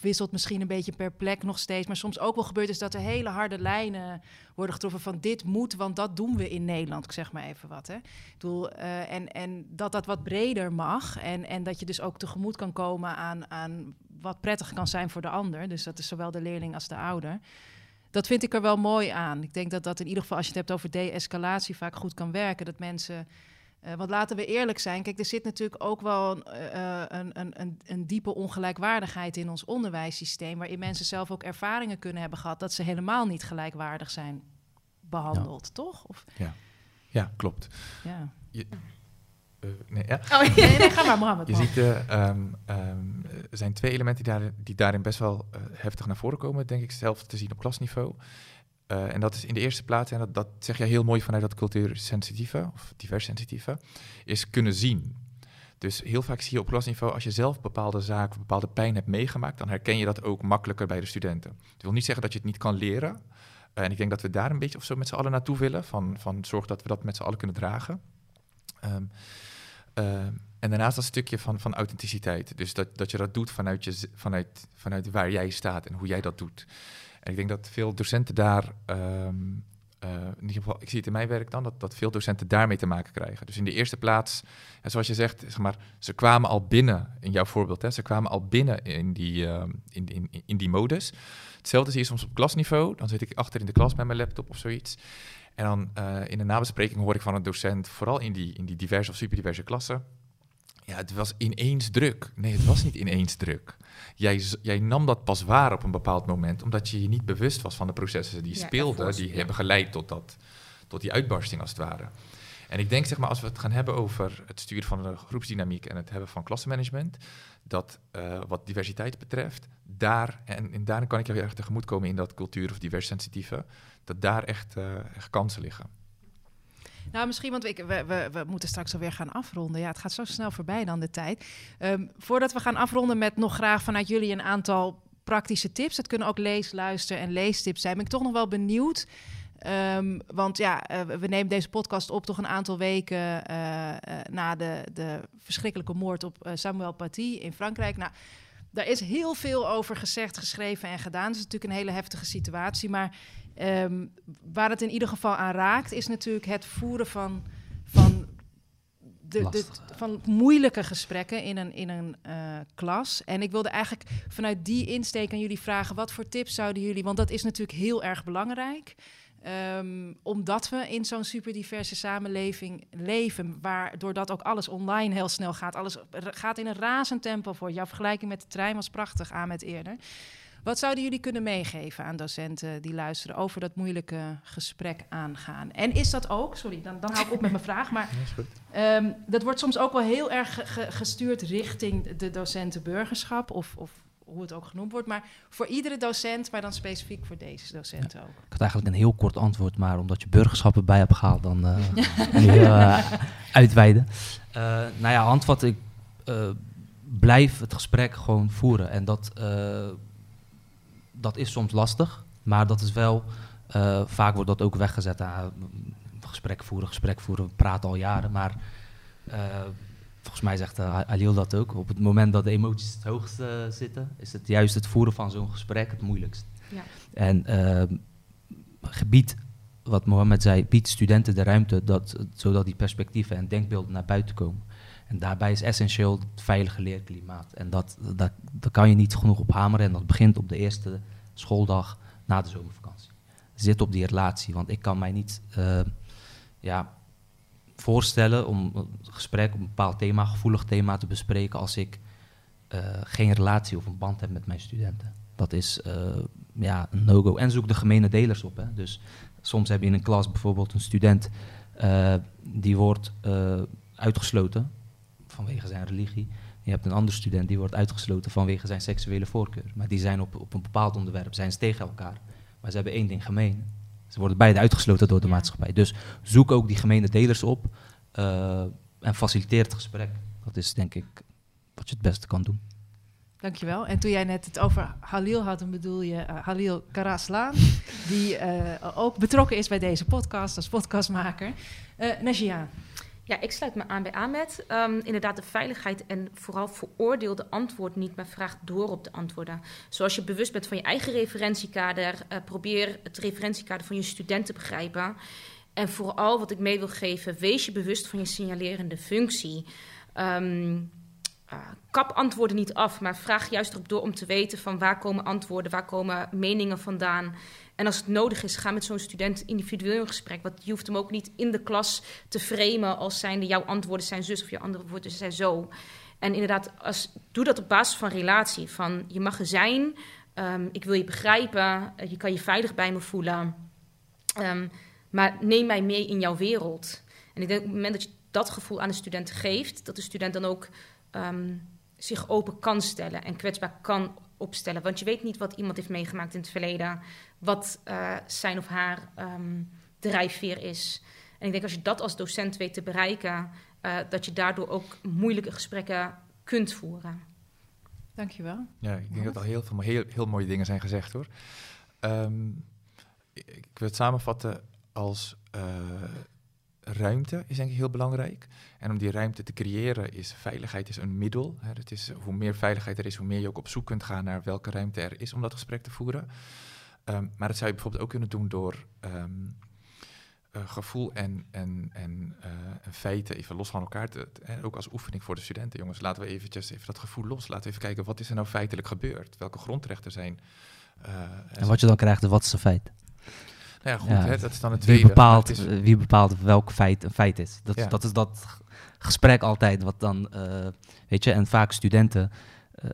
wisselt misschien een beetje per plek nog steeds. Maar soms ook wel gebeurt is dat er hele harde lijnen worden getroffen van dit moet, want dat doen we in Nederland. Ik zeg maar even wat. Hè. Ik bedoel, eh, en, en dat dat wat breder mag. En, en dat je dus ook tegemoet kan komen aan, aan wat prettig kan zijn voor de ander. Dus dat is zowel de leerling als de ouder. Dat vind ik er wel mooi aan. Ik denk dat dat in ieder geval, als je het hebt over de-escalatie, vaak goed kan werken. Dat mensen. Eh, want laten we eerlijk zijn. Kijk, er zit natuurlijk ook wel eh, een, een, een, een diepe ongelijkwaardigheid in ons onderwijssysteem. Waarin mensen zelf ook ervaringen kunnen hebben gehad dat ze helemaal niet gelijkwaardig zijn behandeld, toch? Of, Ja, klopt. ja. Eh, nee, ja. Oh, ja. Nee, nee, ga maar, Mohammed. Je ziet, eh, ehm, ehm, er zijn twee elementen die, daar, die daarin best wel eh, heftig naar voren komen, denk ik zelf te zien op klasniveau. Eh, en dat is in de eerste plaats, en dat, dat zeg jij heel mooi vanuit dat cultuursensitieve, of diverssensitieve, is kunnen zien. Dus heel vaak zie je op klasniveau, als je zelf bepaalde zaken bepaalde pijn hebt meegemaakt, dan herken je dat ook makkelijker bij de studenten. Het wil niet zeggen dat je het niet kan leren. Eh, en ik denk dat we daar een beetje of zo met z'n allen naartoe willen, van, van zorg dat we dat met z'n allen kunnen dragen. Ehm, ehm, en daarnaast dat stukje van, van authenticiteit. Dus dat, dat je dat doet vanuit, je, vanuit, vanuit waar jij staat en hoe jij dat doet. Ik denk dat veel docenten daar, ehm, eh, in ieder geval, ik zie het in mijn werk dan, dat, dat veel docenten daarmee te maken krijgen. Dus in de eerste plaats, zoals je zegt, zeg maar, ze kwamen al binnen, in jouw voorbeeld, hè, ze kwamen al binnen in die, ehm, in, in, in die modus. Hetzelfde zie je soms op klasniveau. Dan zit ik achter in de klas met mijn laptop of zoiets. En dan eh, in een nabespreking hoor ik van een docent, vooral in die, in die diverse of superdiverse klassen. Ja, het was ineens druk. Nee, het was niet ineens druk. Jij, jij nam dat pas waar op een bepaald moment, omdat je je niet bewust was van de processen die Ja, speelden, die ja. hebben geleid tot, dat, tot die uitbarsting als het ware. En ik denk, zeg maar, als we het gaan hebben over het sturen van de groepsdynamiek en het hebben van klassenmanagement, dat eh, wat diversiteit betreft, daar, en, en daarin kan ik jou heel erg tegemoetkomen in dat cultuur- of divers-sensitieve, dat daar echt, eh, echt kansen liggen. Nou, misschien, want ik, we, we, we moeten straks alweer gaan afronden. Ja, het gaat zo snel voorbij dan de tijd. Ehm, voordat we gaan afronden met nog graag vanuit jullie een aantal praktische tips. Het kunnen ook lees, luister en leestips zijn. Ben ik toch nog wel benieuwd. Ehm, want ja, eh, we nemen deze podcast op toch een aantal weken eh, eh, na de, de verschrikkelijke moord op Samuel Paty in Frankrijk. Nou, daar is heel veel over gezegd, geschreven en gedaan. Het is natuurlijk een hele heftige situatie. Maar ehm, waar het in ieder geval aan raakt, is natuurlijk het voeren van, van, de, van moeilijke gesprekken in een, in een eh, klas. En ik wilde eigenlijk vanuit die insteek aan jullie vragen: wat voor tips zouden jullie, want dat is natuurlijk heel erg belangrijk. Ehm, omdat we in zo'n superdiverse samenleving leven, waar doordat ook alles online heel snel gaat, alles gaat in een razend tempo voor. Jouw vergelijking met de trein was prachtig aan met eerder. Wat zouden jullie kunnen meegeven aan docenten die luisteren over dat moeilijke gesprek aangaan? En is dat ook, sorry, dan, dan hou ik op met mijn vraag, maar Ja. Ehm, dat wordt soms ook wel heel erg ge- ge- gestuurd richting de docentenburgerschap, of, of hoe het ook genoemd wordt. Maar voor iedere docent, maar dan specifiek voor deze docenten ook. Ik had eigenlijk een heel kort antwoord, maar omdat je burgerschap erbij hebt gehaald, dan eh nu eh, uitweiden. Eh, nou ja, handvat, ik eh, blijf het gesprek gewoon voeren. En dat, eh, dat is soms lastig, maar dat is wel, eh, vaak wordt dat ook weggezet. Ah, gesprek voeren, gesprek voeren, we praten al jaren, maar eh, volgens mij zegt eh, Alil dat ook. Op het moment dat de emoties het hoogst zitten, is het juist het voeren van zo'n gesprek het moeilijkst. Ja. En ehm, gebied, wat Mohammed zei, biedt studenten de ruimte dat, zodat die perspectieven en denkbeelden naar buiten komen. En daarbij is essentieel het veilige leerklimaat. En dat, dat, daar kan je niet genoeg op hameren. En dat begint op de eerste schooldag na de zomervakantie. Zit op die relatie. Want ik kan mij niet eh, ja, voorstellen om een gesprek op een bepaald thema, gevoelig thema te bespreken als ik eh, geen relatie of een band heb met mijn studenten. Dat is eh, ja, een no-go. En zoek de gemene delers op. Hè. Dus soms heb je in een klas bijvoorbeeld een student die wordt uitgesloten vanwege zijn religie. Je hebt een andere student die wordt uitgesloten vanwege zijn seksuele voorkeur. Maar die zijn op, op een bepaald onderwerp zijn ze tegen elkaar. Maar ze hebben één ding gemeen. Ze worden beide uitgesloten door de Ja. maatschappij. Dus zoek ook die gemene delers op eh, en faciliteer het gesprek. Dat is denk ik wat je het beste kan doen. Dankjewel. En toen jij net het over Halil had, dan bedoel je eh, Halil Karaslaan, die eh, ook betrokken is bij deze podcast als podcastmaker. Eh Najia, Ja, ik sluit me aan bij Ahmed. Ehm, inderdaad, de veiligheid en vooral veroordeel de antwoord niet, maar vraag door op de antwoorden. Zoals je bewust bent van je eigen referentiekader, eh, probeer het referentiekader van je student te begrijpen. En vooral wat ik mee wil geven, wees je bewust van je signalerende functie. Ehm, eh, kap antwoorden niet af, maar vraag juist erop door om te weten van waar komen antwoorden, waar komen meningen vandaan. En als het nodig is, ga met zo'n student individueel in gesprek. Want je hoeft hem ook niet in de klas te framen als zijnde jouw antwoorden zijn zus of jouw antwoorden zijn zo. En inderdaad, als, doe dat op basis van relatie. Van je mag er zijn, ehm, ik wil je begrijpen, eh, je kan je veilig bij me voelen. Ehm, maar neem mij mee in jouw wereld. En ik denk op het moment dat je dat gevoel aan de student geeft, dat de student dan ook ehm, zich open kan stellen en kwetsbaar kan opstellen. Want je weet niet wat iemand heeft meegemaakt in het verleden, wat eh, zijn of haar ehm, drijfveer is. En ik denk als je dat als docent weet te bereiken, eh, dat je daardoor ook moeilijke gesprekken kunt voeren. dankjewel. Ja, ik denk dat al heel veel heel, heel mooie dingen zijn gezegd hoor. Ehm, ik wil het samenvatten als eh, ruimte is denk ik heel belangrijk. En om die ruimte te creëren is veiligheid is een middel. Hè. Het is, hoe meer veiligheid er is, hoe meer je ook op zoek kunt gaan naar welke ruimte er is om dat gesprek te voeren. Ehm, maar dat zou je bijvoorbeeld ook kunnen doen door ehm, eh, gevoel en, en, en, eh, en feiten even los van elkaar te, te- hè, ook als oefening voor de studenten. Jongens, laten we eventjes even dat gevoel los. Laten we even kijken, wat is er nou feitelijk gebeurd? Welke grondrechten zijn? eh, En wat je dan krijgt, wat is een feit? Nou ja, goed, Ja, hè, dat is dan het Wie bepaalt, is- eh, wie bepaalt welk feit een feit is? Dat, Ja. dat is dat gesprek altijd wat dan, eh, weet je, en vaak studenten, eh,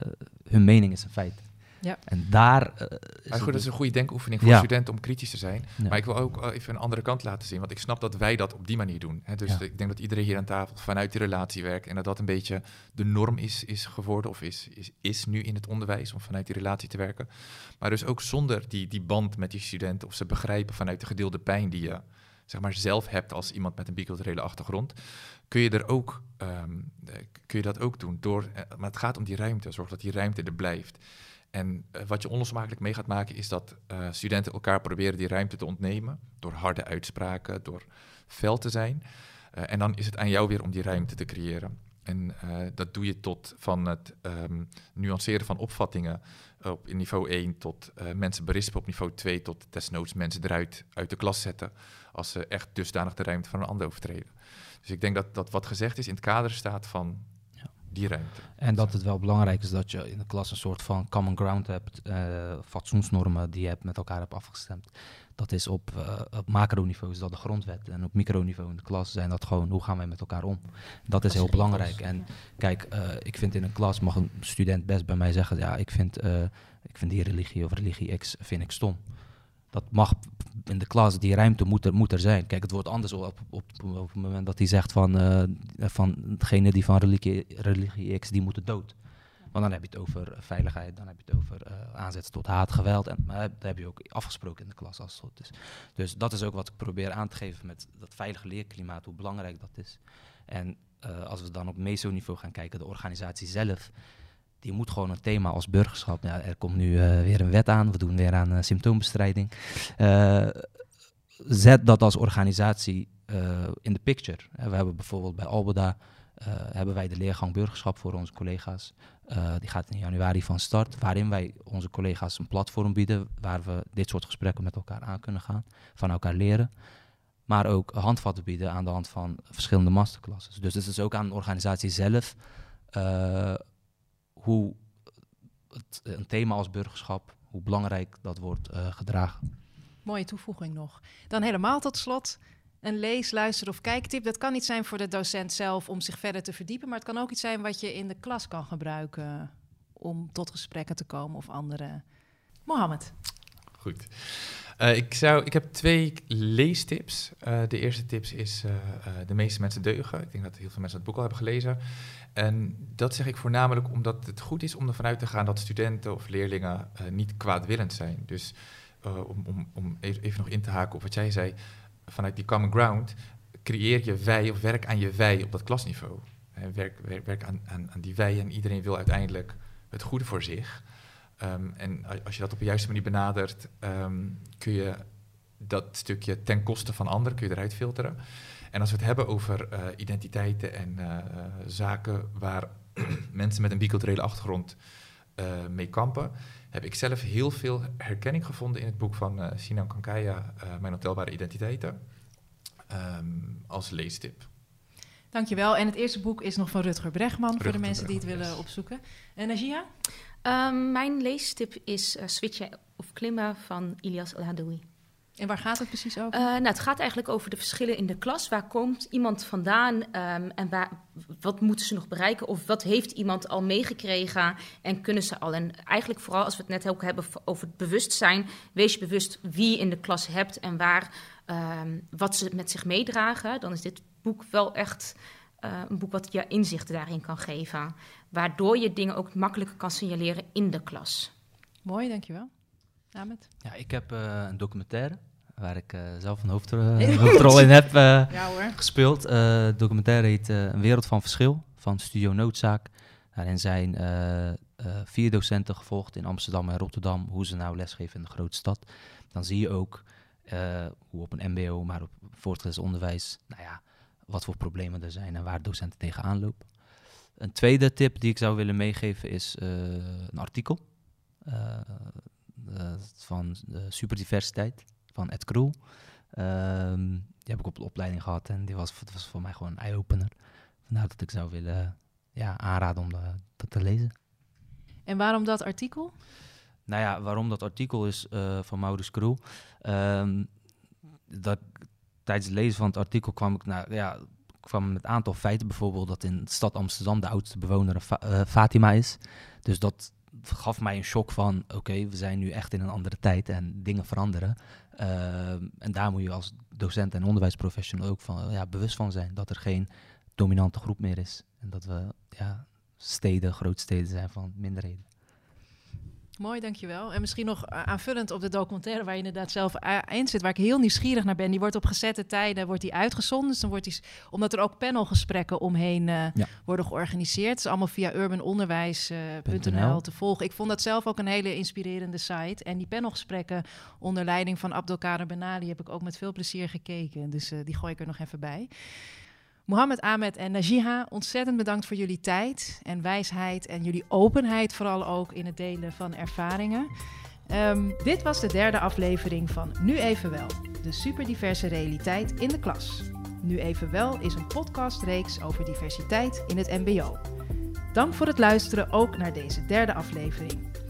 hun mening is een feit. Ja. En daar eh, is Maar goed, dat is een goede denkoefening voor Ja. studenten om kritisch te zijn. ja. Maar ik wil ook even een andere kant laten zien. Want ik snap dat wij dat op die manier doen. Hè. Dus Ja. ik denk dat iedereen hier aan tafel vanuit die relatie werkt. En dat dat een beetje de norm is, is geworden. Of is, is, is nu in het onderwijs om vanuit die relatie te werken. Maar dus ook zonder die, die band met die studenten. Of ze begrijpen vanuit de gedeelde pijn die je zeg maar, zelf hebt als iemand met een biculturele achtergrond. Kun je, er ook, ehm, eh, kun je dat ook doen. Door, eh, maar het gaat om die ruimte. Zorg dat die ruimte er blijft. En eh, wat je onlosmakelijk mee gaat maken is dat eh, studenten elkaar proberen die ruimte te ontnemen. Door harde uitspraken, door fel te zijn. Eh, en dan is het aan jou weer om die ruimte te creëren. En dat doe je tot van het ehm, nuanceren van opvattingen op niveau 1 tot mensen berispen op niveau 2 tot desnoods mensen eruit uit de klas zetten als ze echt dusdanig de ruimte van een ander overtreden. Dus ik denk dat, dat wat gezegd is in het kader staat van. Die ruimte. En dat het wel belangrijk is dat je in de klas een soort van common ground hebt, eh, fatsoensnormen die je hebt met elkaar hebt afgestemd. Dat is op, eh, op macroniveau is dat de grondwet en op microniveau in de klas zijn dat gewoon hoe gaan wij met elkaar om. Dat is heel belangrijk. En kijk, eh, ik vind in een klas mag een student best bij mij zeggen, ja, ik vind, ik vind die religie of religie X vind ik stom. Dat mag in de klas, die ruimte moet er, moet er zijn. Kijk, het wordt anders op, op, op, het moment dat hij zegt van, eh, van degene die van religie, religie X, die moeten dood. Want dan heb je het over veiligheid, dan heb je het over eh aanzet tot haat, geweld. En, maar dat heb je ook afgesproken in de klas als het goed is. Dus dat is ook wat ik probeer aan te geven met dat veilige leerklimaat, hoe belangrijk dat is. En eh, als we dan op mesoniveau gaan kijken, de organisatie zelf, die moet gewoon een thema als burgerschap. Er komt nu eh, weer een wet aan, we doen weer aan eh, symptoombestrijding. Eh, zet dat als organisatie in de picture. We hebben bijvoorbeeld bij Albeda hebben wij de leergang burgerschap voor onze collega's. Die gaat in januari van start, waarin wij onze collega's een platform bieden waar we dit soort gesprekken met elkaar aan kunnen gaan, van elkaar leren. Maar ook handvatten bieden aan de hand van verschillende masterclasses. Dus het is ook aan de organisatie zelf hoe het, een thema als burgerschap, hoe belangrijk dat wordt eh, gedragen. Mooie toevoeging nog. Dan helemaal tot slot een lees, luister of kijktip. Dat kan niet zijn voor de docent zelf om zich verder te verdiepen, maar het kan ook iets zijn wat je in de klas kan gebruiken om tot gesprekken te komen of andere. Mohammed. Goed. Eh, ik, zou, ik heb twee leestips. Eh, de eerste tips is eh, De meeste mensen deugen. Ik denk dat heel veel mensen het boek al hebben gelezen. En dat zeg ik voornamelijk omdat het goed is om ervan uit te gaan dat studenten of leerlingen niet kwaadwillend zijn. Dus om, om, om even, nog in te haken op wat jij zei, vanuit die common ground, creëer je wij of werk aan je wij op dat klasniveau. Werk werk, aan, aan die wij en iedereen wil uiteindelijk het goede voor zich. Ehm, en als je dat op de juiste manier benadert, ehm, kun je dat stukje ten koste van anderen kun je eruit filteren. En als we het hebben over eh, identiteiten en eh, eh, zaken waar mensen met een biculturele achtergrond mee kampen, heb ik zelf heel veel herkenning gevonden in het boek van Sinan Kankaya, Mijn ontelbare identiteiten, ehm, als leestip. Dankjewel. En het eerste boek is nog van Rutger Bregman, voor de mensen die het willen opzoeken. En Najia? Ehm, mijn leestip is eh, Switchen of Klimmen van Ilias El Hadoui. En waar gaat het precies over? Eh, nou, het gaat eigenlijk over de verschillen in de klas. Waar komt iemand vandaan ehm, en waar, wat moeten ze nog bereiken? Of wat heeft iemand al meegekregen en kunnen ze al? En eigenlijk vooral als we het net ook hebben over het bewustzijn. Wees je bewust wie je in de klas hebt en waar, ehm, wat ze met zich meedragen. Dan is dit boek wel echt eh, een boek wat je inzichten daarin kan geven. Waardoor je dingen ook makkelijker kan signaleren in de klas. Mooi, dankjewel. Ahmed? Ja, ik heb eh, een documentaire waar ik eh, zelf een hoofdrol, in heb eh, Ja hoor. gespeeld. Eh, de documentaire heet eh, Een wereld van verschil van Studio Noodzaak. Daarin zijn eh, eh, vier docenten gevolgd in Amsterdam en Rotterdam hoe ze nou lesgeven in de grote stad. Dan zie je ook eh, hoe op een MBO, maar op voortgezet onderwijs, nou ja, wat voor problemen er zijn en waar docenten tegenaan lopen. Een tweede tip die ik zou willen meegeven is eh, een artikel eh, eh, van de superdiversiteit van Ed Kroel. Ehm, die heb ik op de opleiding gehad en die was, was voor mij gewoon een eye-opener. Vandaar dat ik zou willen ja, aanraden om dat te lezen. En waarom dat artikel? Nou ja, waarom dat artikel is van Maurits Kroel. Ehm, dat, tijdens het lezen van het artikel kwam ik naar, ja, kwam met een aantal feiten. Bijvoorbeeld dat in de stad Amsterdam de oudste bewoner uh, Fatima is. Dus dat gaf mij een shock van, oké, we zijn nu echt in een andere tijd en dingen veranderen. Uh, en daar moet je als docent en onderwijsprofessional ook van, ja, bewust van zijn. Dat er geen dominante groep meer is. En dat we ja, steden, grootsteden zijn van minderheden. Mooi, dankjewel. En misschien nog aanvullend op de documentaire waar je inderdaad zelf in zit, waar ik heel nieuwsgierig naar ben. Die wordt op gezette tijden wordt die uitgezonden. Dus dan wordt die, omdat er ook panelgesprekken omheen uh, ja. worden georganiseerd. Het is allemaal via urbanonderwijs.nl te volgen. Ik vond dat zelf ook een hele inspirerende site. En die panelgesprekken onder leiding van Abdelkader Benali heb ik ook met veel plezier gekeken. Dus uh, die gooi ik er nog even bij. Mohammed Ahmed en Najiha, ontzettend bedankt voor jullie tijd en wijsheid en jullie openheid, vooral ook in het delen van ervaringen. Um, dit was de derde aflevering van Nu Even Wel, de superdiverse realiteit in de klas. Nu Even Wel is een podcastreeks over diversiteit in het MBO. Dank voor het luisteren ook naar deze derde aflevering.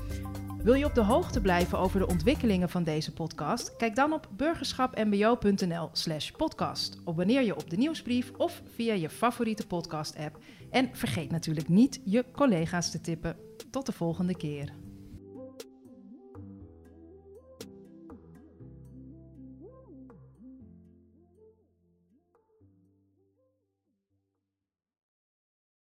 Wil je op de hoogte blijven over de ontwikkelingen van deze podcast? Kijk dan op burgerschapmbo.nl/slash podcast. Abonneer je op de nieuwsbrief of via je favoriete podcast-app. En vergeet natuurlijk niet je collega's te tippen. Tot de volgende keer.